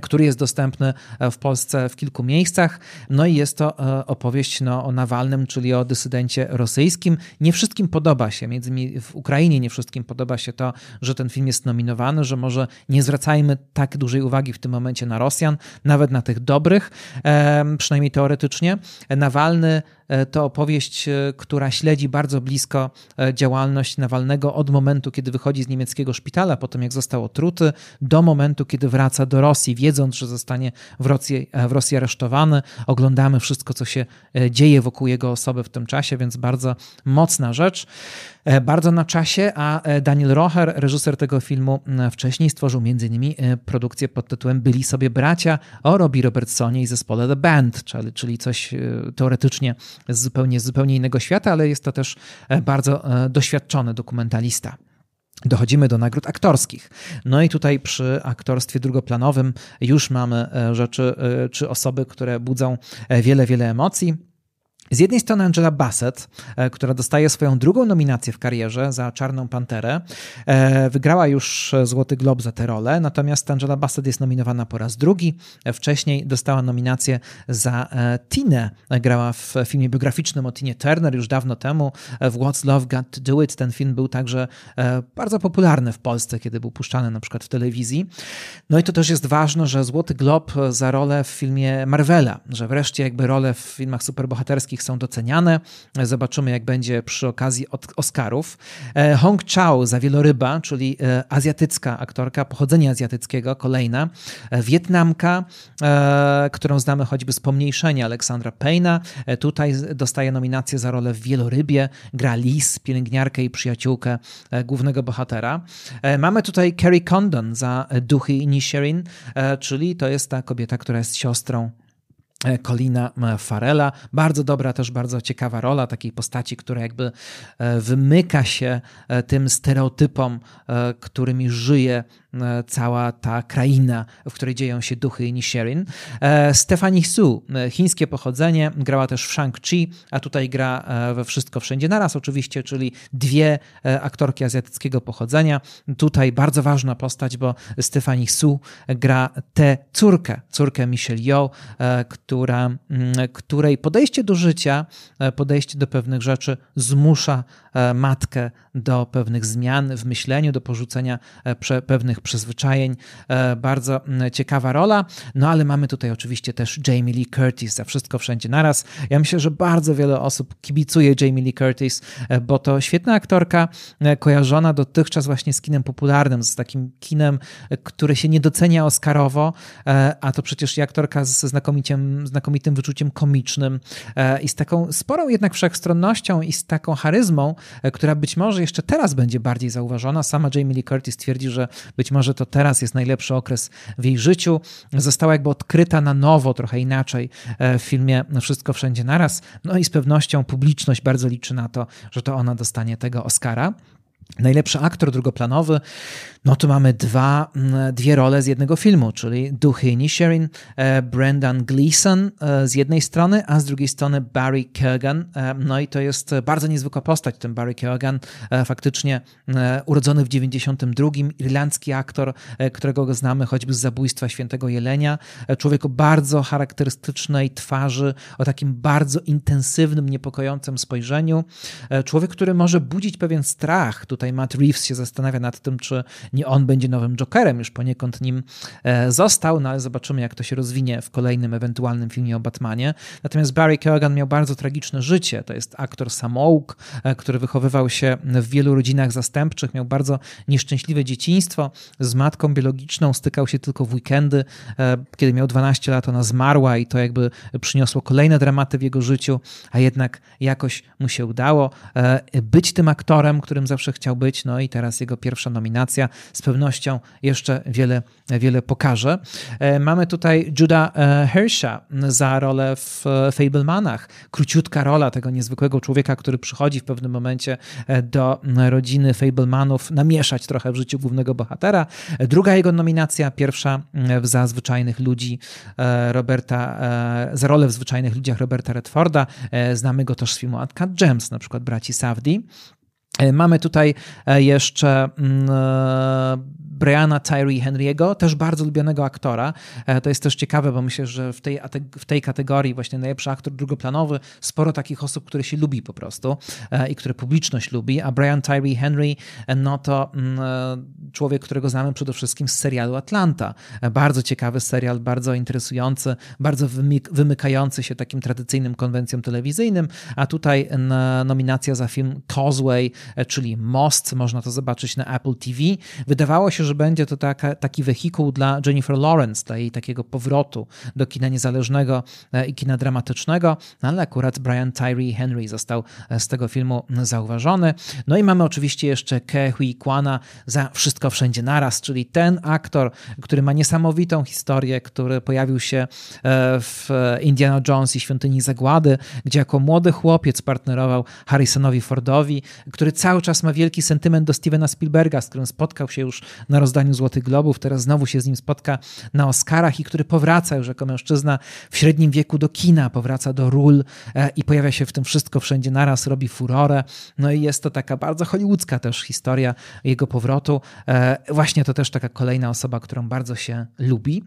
który jest dostępny e, w Polsce w kilku miejscach. No i jest to e, opowieść no, o Nawalnym, czyli o dysydencie rosyjskim. Nie wszystkim podoba się, między innymi w Ukrainie nie wszystkim podoba się to, że ten film jest nominowany, że może nie zwracajmy tak dużej uwagi w tym momencie na Rosjan, nawet na tych dobrych, przynajmniej teoretycznie. Nawalny E, to opowieść, e, która śledzi bardzo blisko e, działalność Nawalnego od momentu, kiedy wychodzi z niemieckiego szpitala, potem jak został otruty, do momentu, kiedy wraca do Rosji, wiedząc, że zostanie w Rosji, w Rosji aresztowany. Oglądamy wszystko, co się dzieje wokół jego osoby w tym czasie, więc bardzo mocna rzecz. Bardzo na czasie, a Daniel Rocher, reżyser tego filmu, wcześniej stworzył m.in. produkcję pod tytułem Byli sobie bracia o Robbie Robertsonie i zespole The Band, czyli coś teoretycznie z zupełnie, z zupełnie innego świata, ale jest to też e, bardzo e, doświadczony dokumentalista. Dochodzimy do nagród aktorskich. No i tutaj przy aktorstwie drugoplanowym już mamy e, rzeczy czy osoby, które budzą wiele, wiele emocji. Z jednej strony Angela Bassett, e, która dostaje swoją drugą nominację w karierze za Czarną Panterę. E, wygrała już Złoty Glob za tę rolę, natomiast Angela Bassett jest nominowana po raz drugi. E, wcześniej dostała nominację za Tinę. Grała w filmie biograficznym o Tinie Turner już dawno temu. W What's Love Got to Do It ten film był także bardzo popularny w Polsce, kiedy był puszczany na przykład w telewizji. No i to też jest ważne, że Złoty Glob za rolę w filmie Marvela, że wreszcie jakby role w filmach superbohaterskich są doceniane. Zobaczymy, jak będzie przy okazji Oscarów. E, Hong Chao za Wieloryba, czyli e, azjatycka aktorka, pochodzenia azjatyckiego, kolejna. E, Wietnamka, którą znamy choćby z pomniejszenia Aleksandra Payna. Tutaj dostaje nominację za rolę w Wielorybie. Gra Liz, pielęgniarkę i przyjaciółkę głównego bohatera. Mamy tutaj Carrie Condon za Duchy Inisherin, czyli to jest ta kobieta, która jest siostrą Colina e, Farela. Bardzo dobra, też bardzo ciekawa rola takiej postaci, która jakby e, wymyka się tym stereotypom, którymi żyje E, cała ta kraina, w której dzieją się duchy Inisherin. E, Stephanie Su, e, chińskie pochodzenie, grała też w Shang-Chi, a tutaj gra we Wszystko Wszędzie Naraz oczywiście, czyli dwie aktorki azjatyckiego pochodzenia. Tutaj bardzo ważna postać, bo Stephanie Su gra tę córkę, córkę Michelle Yeoh, która, której podejście do życia, podejście do pewnych rzeczy zmusza matkę do pewnych zmian w myśleniu, do porzucenia pewnych przyzwyczajeń. E, bardzo ciekawa rola. No ale mamy tutaj oczywiście też Jamie Lee Curtis za wszystko wszędzie naraz. Ja myślę, że bardzo wiele osób kibicuje Jamie Lee Curtis, e, bo to świetna aktorka, e, kojarzona dotychczas właśnie z kinem popularnym, z takim kinem, które się nie docenia Oscarowo, a to przecież i aktorka ze znakomitym, znakomitym wyczuciem komicznym i z taką sporą jednak wszechstronnością i z taką charyzmą, która być może jeszcze teraz będzie bardziej zauważona. Sama Jamie Lee Curtis twierdzi, że być może to teraz jest najlepszy okres w jej życiu. Została jakby odkryta na nowo, trochę inaczej e, w filmie Wszystko Wszędzie Naraz. No i z pewnością publiczność bardzo liczy na to, że to ona dostanie tego Oscara. Najlepszy aktor drugoplanowy, no tu mamy dwa, mm, dwie role z jednego filmu, czyli Duchy Inisherin, e, Brendan Gleeson e, z jednej strony, a z drugiej strony Barry Keoghan. E, no i to jest bardzo niezwykła postać, ten Barry Keoghan, faktycznie urodzony w 92, irlandzki aktor, którego go znamy choćby z zabójstwa Świętego Jelenia. Człowiek o bardzo charakterystycznej twarzy, o takim bardzo intensywnym, niepokojącym spojrzeniu. Człowiek, który może budzić pewien strach, Tutaj Matt Reeves się zastanawia nad tym, czy nie on będzie nowym Jokerem, już poniekąd nim e, został, no ale zobaczymy, jak to się rozwinie w kolejnym ewentualnym filmie o Batmanie. Natomiast Barry Keoghan miał bardzo tragiczne życie. To jest aktor samouk, e, który wychowywał się w wielu rodzinach zastępczych, miał bardzo nieszczęśliwe dzieciństwo. Z matką biologiczną stykał się tylko w weekendy. E, kiedy miał 12 lat, ona zmarła i to jakby przyniosło kolejne dramaty w jego życiu, a jednak jakoś mu się udało być tym aktorem, którym zawsze chciał chciał być, no i teraz jego pierwsza nominacja z pewnością jeszcze wiele, wiele pokaże. E, mamy tutaj Juda e, Hersha za rolę w Fablemanach. Króciutka rola tego niezwykłego człowieka, który przychodzi w pewnym momencie e, do rodziny Fablemanów, namieszać trochę w życiu głównego bohatera. Druga jego nominacja, pierwsza za zwyczajnych ludzi Roberta, za rolę w zwyczajnych ludziach Roberta Redforda. Znamy go też z filmu Uncut Gems, na przykład braci Safdie. Mamy tutaj jeszcze mm, Briana Tyree Henry'ego, też bardzo lubianego aktora. E, to jest też ciekawe, bo myślę, że w tej, w tej kategorii właśnie najlepszy aktor drugoplanowy, sporo takich osób, które się lubi po prostu e, i które publiczność lubi, a Brian Tyree Henry e, no to mm, człowiek, którego znamy przede wszystkim z serialu Atlanta. Bardzo ciekawy serial, bardzo interesujący, bardzo wymykający się takim tradycyjnym konwencjom telewizyjnym, a tutaj nominacja za film Causeway, czyli Most, można to zobaczyć na Apple TV. Wydawało się, że będzie to taka, taki wehikuł dla Jennifer Lawrence, dla jej takiego powrotu do kina niezależnego e, i kina dramatycznego, no ale akurat Brian Tyree Henry został e, z tego filmu zauważony. No i mamy oczywiście jeszcze Ke Hui Kwana za Wszystko Wszędzie Naraz, czyli ten aktor, który ma niesamowitą historię, który pojawił się e, w Indiana Jones i Świątyni Zagłady, gdzie jako młody chłopiec partnerował Harrisonowi Fordowi, który cały czas ma wielki sentyment do Stevena Spielberga, z którym spotkał się już na rozdaniu Złotych Globów, teraz znowu się z nim spotka na Oscarach i który powraca już jako mężczyzna w średnim wieku do kina, powraca do ról e, i pojawia się w tym wszystko wszędzie naraz, robi furorę. No i jest to taka bardzo hollywoodzka też historia jego powrotu. E, właśnie to też taka kolejna osoba, którą bardzo się lubi.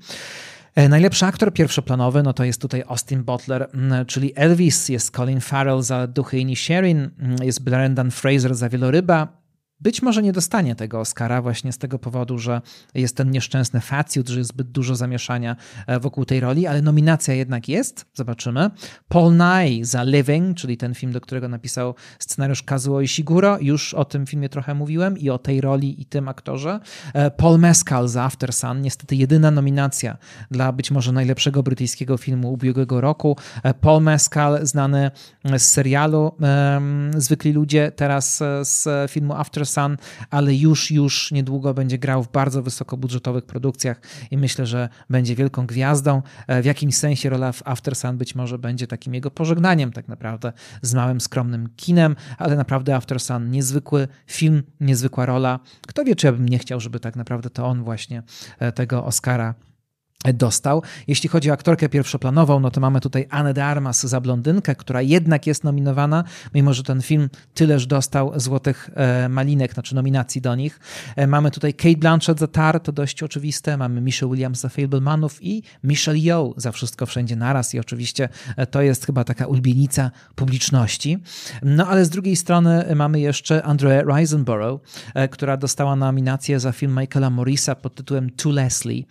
E, najlepszy aktor pierwszoplanowy, no to jest tutaj Austin Butler, czyli Elvis, jest Colin Farrell za Duchy i Sherin, jest Brendan Fraser za Wieloryba, być może nie dostanie tego Oscara właśnie z tego powodu, że jest ten nieszczęsny faciut, że jest zbyt dużo zamieszania e, wokół tej roli, ale nominacja jednak jest, zobaczymy. Paul Nye za Living, czyli ten film, do którego napisał scenariusz Kazuo Ishiguro, już o tym filmie trochę mówiłem i o tej roli i tym aktorze. E, Paul Mescal za After Sun, niestety jedyna nominacja dla być może najlepszego brytyjskiego filmu ubiegłego roku. E, Paul Mescal znany z serialu Zwykli Ludzie, teraz z filmu After Sun, ale już, już niedługo będzie grał w bardzo wysokobudżetowych produkcjach i myślę, że będzie wielką gwiazdą. E, w jakimś sensie rola w After Sun być może będzie takim jego pożegnaniem tak naprawdę z małym, skromnym kinem, ale naprawdę After Sun niezwykły film, niezwykła rola. Kto wie, czy ja bym nie chciał, żeby tak naprawdę to on właśnie e, tego Oscara dostał. Jeśli chodzi o aktorkę pierwszoplanową, no to mamy tutaj Anne de Armas za blondynkę, która jednak jest nominowana, mimo że ten film tyleż dostał złotych e, malinek, znaczy nominacji do nich. E, mamy tutaj Kate Blanchett za Tar, to dość oczywiste. Mamy Michelle Williams za Fablemanów i Michelle Yeoh za Wszystko Wszędzie Naraz i oczywiście e, to jest chyba taka ulubienica publiczności. No ale z drugiej strony mamy jeszcze Andrea Risenborough, która dostała nominację za film Michaela Morrisa pod tytułem To Leslie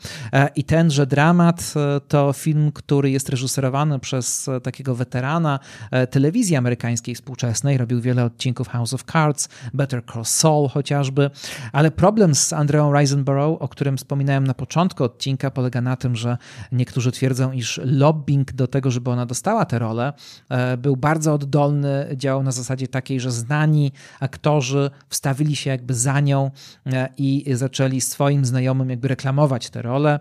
i tenże że dramat e, to film, który jest reżyserowany przez e, takiego weterana e, telewizji amerykańskiej współczesnej. Robił wiele odcinków House of Cards, Better Call Saul chociażby, ale problem z Andreą Risenborough, o którym wspominałem na początku odcinka, polega na tym, że niektórzy twierdzą, iż lobbying do tego, żeby ona dostała tę rolę, był bardzo oddolny, działał na zasadzie takiej, że znani aktorzy wstawili się jakby za nią i zaczęli swoim znajomym jakby reklamować tę rolę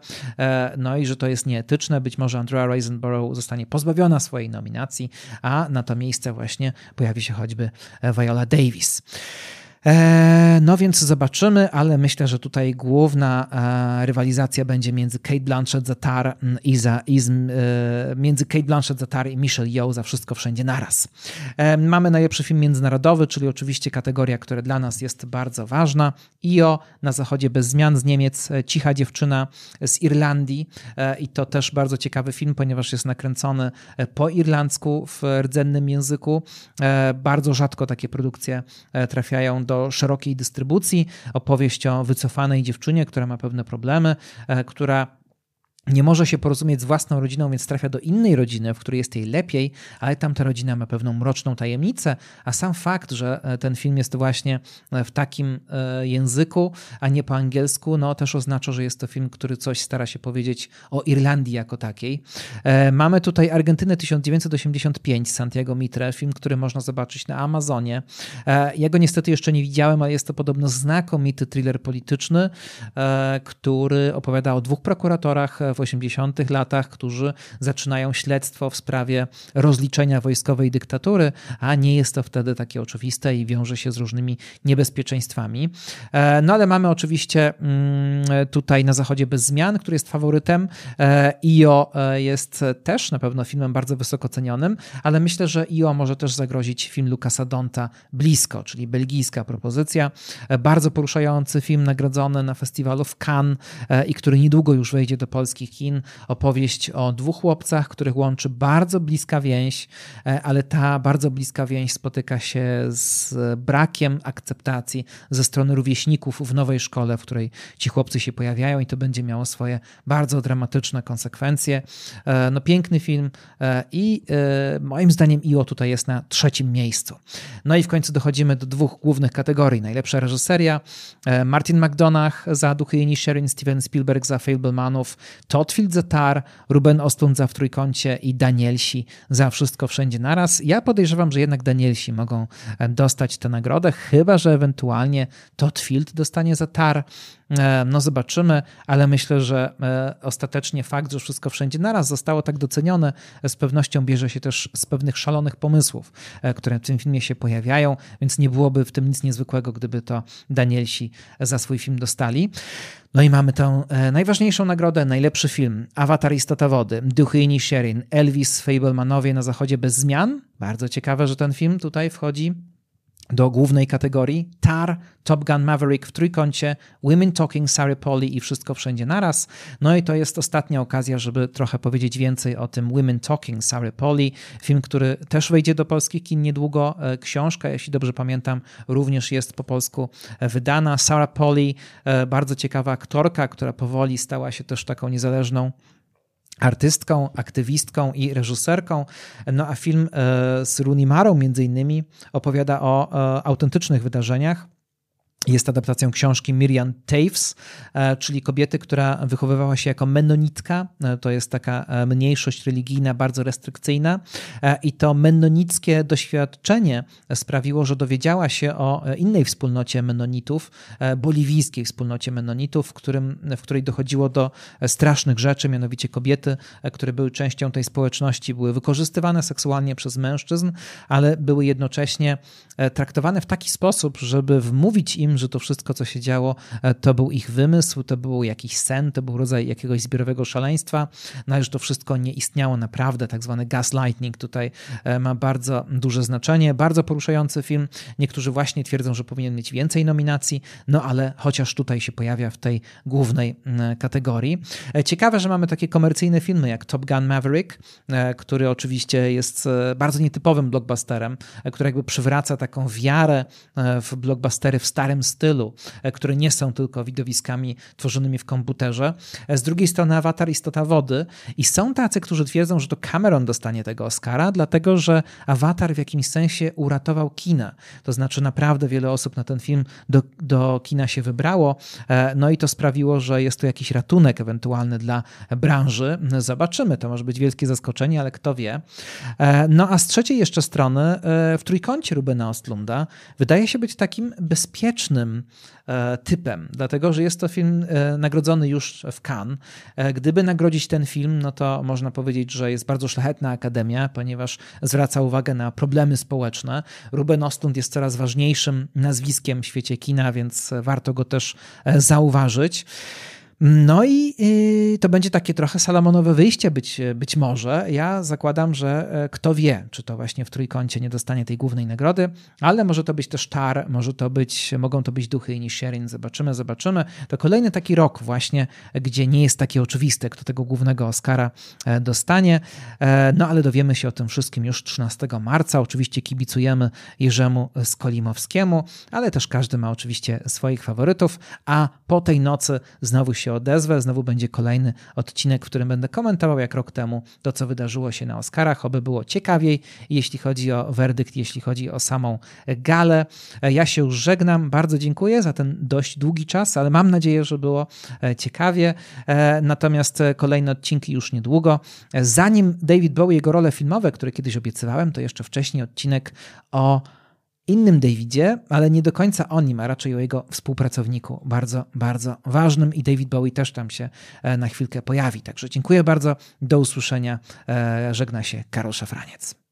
no i że to jest nieetyczne. Być może Andrea Risenborough zostanie pozbawiona swojej nominacji, a na to miejsce właśnie pojawi się choćby Viola Davis. E, no więc zobaczymy, ale myślę, że tutaj główna e, rywalizacja będzie między Kate Blanchett za Tar mm, i, za, i z, e, między Kate Blanchett za Tar i Michelle Yeoh za Wszystko Wszędzie Naraz. Mamy najlepszy film międzynarodowy, czyli oczywiście kategoria, która dla nas jest bardzo ważna. IO na zachodzie bez zmian z Niemiec, Cicha dziewczyna z Irlandii i to też bardzo ciekawy film, ponieważ jest nakręcony po irlandzku w rdzennym języku. Bardzo rzadko takie produkcje trafiają do do szerokiej dystrybucji. Opowieść o wycofanej dziewczynie, która ma pewne problemy, e, która nie może się porozumieć z własną rodziną, więc trafia do innej rodziny, w której jest jej lepiej, ale tam ta rodzina ma pewną mroczną tajemnicę, a sam fakt, że e, ten film jest właśnie e, w takim e, języku, a nie po angielsku, no też oznacza, że jest to film, który coś stara się powiedzieć o Irlandii jako takiej. Mamy tutaj Argentynę 1985 Santiago Mitre, film, który można zobaczyć na Amazonie. Ja go niestety jeszcze nie widziałem, ale jest to podobno znakomity thriller polityczny, który opowiada o dwóch prokuratorach w 80 latach, którzy zaczynają śledztwo w sprawie rozliczenia wojskowej dyktatury, a nie jest to wtedy takie oczywiste i wiąże się z różnymi niebezpieczeństwami. E, no ale mamy oczywiście mm, tutaj na zachodzie bez zmian, który jest faworytem. E, IO e, jest też na pewno filmem bardzo wysoko cenionym, ale myślę, że IO może też zagrozić film Lucasa Donta Blisko, czyli belgijska propozycja. Bardzo poruszający film nagrodzony na festiwalu w Cannes i który niedługo już wejdzie do polskich kin. Opowieść o dwóch chłopcach, których łączy bardzo bliska więź, ale ta bardzo bliska więź spotyka się z brakiem akceptacji ze strony rówieśników w nowej szkole, w której ci chłopcy się pojawiają i to będzie miało swoje bardzo dramatyczne konsekwencje. E, no piękny film e, i e, moim zdaniem IO tutaj jest na trzecim miejscu. No i w końcu dochodzimy do dwóch głównych kategorii. Najlepsza reżyseria, Martin McDonagh za Duchy Jeni Sherin, Steven Spielberg za Fablemanów, Todd Field za Tar, Ruben Ostlund za W Trójkącie i Danielsi za Wszystko Wszędzie Naraz. Ja podejrzewam, że jednak Danielsi mogą dostać tę nagrodę, chyba że ewentualnie Todd Field dostanie za Tar. E, no zobaczymy, ale myślę, że e, ostatecznie fakt, że wszystko wszędzie naraz zostało tak docenione, z pewnością bierze się też z pewnych szalonych pomysłów, e, które w tym filmie się pojawiają, więc nie byłoby w tym nic niezwykłego, gdyby to Danielsi za swój film dostali. No i mamy tę najważniejszą nagrodę, najlepszy film. Avatar Istota Wody, Duchy i Sherin, Elvis, Fablemanowie na zachodzie bez zmian. Bardzo ciekawe, że ten film tutaj wchodzi do głównej kategorii Tar, Top Gun Maverick w trójkącie, Women Talking, Sarah Polly i Wszystko Wszędzie Naraz. No i to jest ostatnia okazja, żeby trochę powiedzieć więcej o tym Women Talking, Sarah Polly. Film, który też wejdzie do polskich kin niedługo. E, książka, jeśli dobrze pamiętam, również jest po polsku e, wydana. Sarah Polly, e, bardzo ciekawa aktorka, która powoli stała się też taką niezależną artystką, aktywistką i reżyserką. No a film e, z Rooney Marą między innymi opowiada o e, autentycznych wydarzeniach jest adaptacją książki Miriam Taves, e, czyli kobiety, która wychowywała się jako menonitka. E, to jest taka e, mniejszość religijna, bardzo restrykcyjna. I to menonickie doświadczenie sprawiło, że dowiedziała się o innej wspólnocie menonitów, boliwijskiej wspólnocie menonitów, w, którym, w której dochodziło do strasznych rzeczy, mianowicie kobiety, które były częścią tej społeczności, były wykorzystywane seksualnie przez mężczyzn, ale były jednocześnie traktowane w taki sposób, żeby wmówić im, że to wszystko, co się działo, e, to był ich wymysł, to był jakiś sen, to był rodzaj jakiegoś zbiorowego szaleństwa, no ale że to wszystko nie istniało naprawdę, tak zwany gaslighting tutaj e, ma bardzo duże znaczenie, bardzo poruszający film. Niektórzy właśnie twierdzą, że powinien mieć więcej nominacji, no ale chociaż tutaj się pojawia w tej głównej kategorii. E, ciekawe, że mamy takie komercyjne filmy jak Top Gun Maverick, który oczywiście jest bardzo nietypowym blockbusterem, który jakby przywraca taką wiarę w blockbustery w starym stylu, e, które nie są tylko widowiskami tworzonymi w komputerze. E, z drugiej strony Avatar Istota Wody i są tacy, którzy twierdzą, że to Cameron dostanie tego Oscara, dlatego że Avatar w jakimś sensie uratował kina. To znaczy naprawdę wiele osób na ten film do, do kina się wybrało, e, no i to sprawiło, że jest to jakiś ratunek ewentualny dla branży. Zobaczymy, to może być wielkie zaskoczenie, ale kto wie. No a z trzeciej jeszcze strony w trójkącie Rubena Ostlunda wydaje się być takim bezpiecznym E, typem, dlatego że jest to film e, nagrodzony już w Cannes. E, gdyby nagrodzić ten film, no to można powiedzieć, że jest bardzo szlachetna akademia, ponieważ zwraca uwagę na problemy społeczne. Ruben Ostlund jest coraz ważniejszym nazwiskiem w świecie kina, więc warto go też zauważyć. No i y, to będzie takie trochę salamonowe wyjście być, być może. Ja zakładam, że e, kto wie, czy to właśnie w trójkącie nie dostanie tej głównej nagrody, ale może to być też Tar, może to być, mogą to być Duchy i Nisherin, zobaczymy, zobaczymy. To kolejny taki rok właśnie, gdzie nie jest takie oczywiste, kto tego głównego Oscara e, dostanie, e, no ale dowiemy się o tym wszystkim już 13 marca. Oczywiście kibicujemy Jerzemu Skolimowskiemu, ale też każdy ma oczywiście swoich faworytów, a po tej nocy znowu się odezwę. Znowu będzie kolejny odcinek, w którym będę komentował jak rok temu to, co wydarzyło się na Oscarach, oby było ciekawiej, jeśli chodzi o werdykt, jeśli chodzi o samą galę. Ja się już żegnam, bardzo dziękuję za ten dość długi czas, ale mam nadzieję, że było e, ciekawie. E, natomiast kolejne odcinki już niedługo. Zanim David Bowie, jego role filmowe, które kiedyś obiecywałem, to jeszcze wcześniej odcinek o innym Davidzie, ale nie do końca o nim, a raczej o jego współpracowniku, bardzo, bardzo ważnym i David Bowie też tam się na chwilkę pojawi. Także dziękuję bardzo, do usłyszenia, żegna się Karol Szafraniec.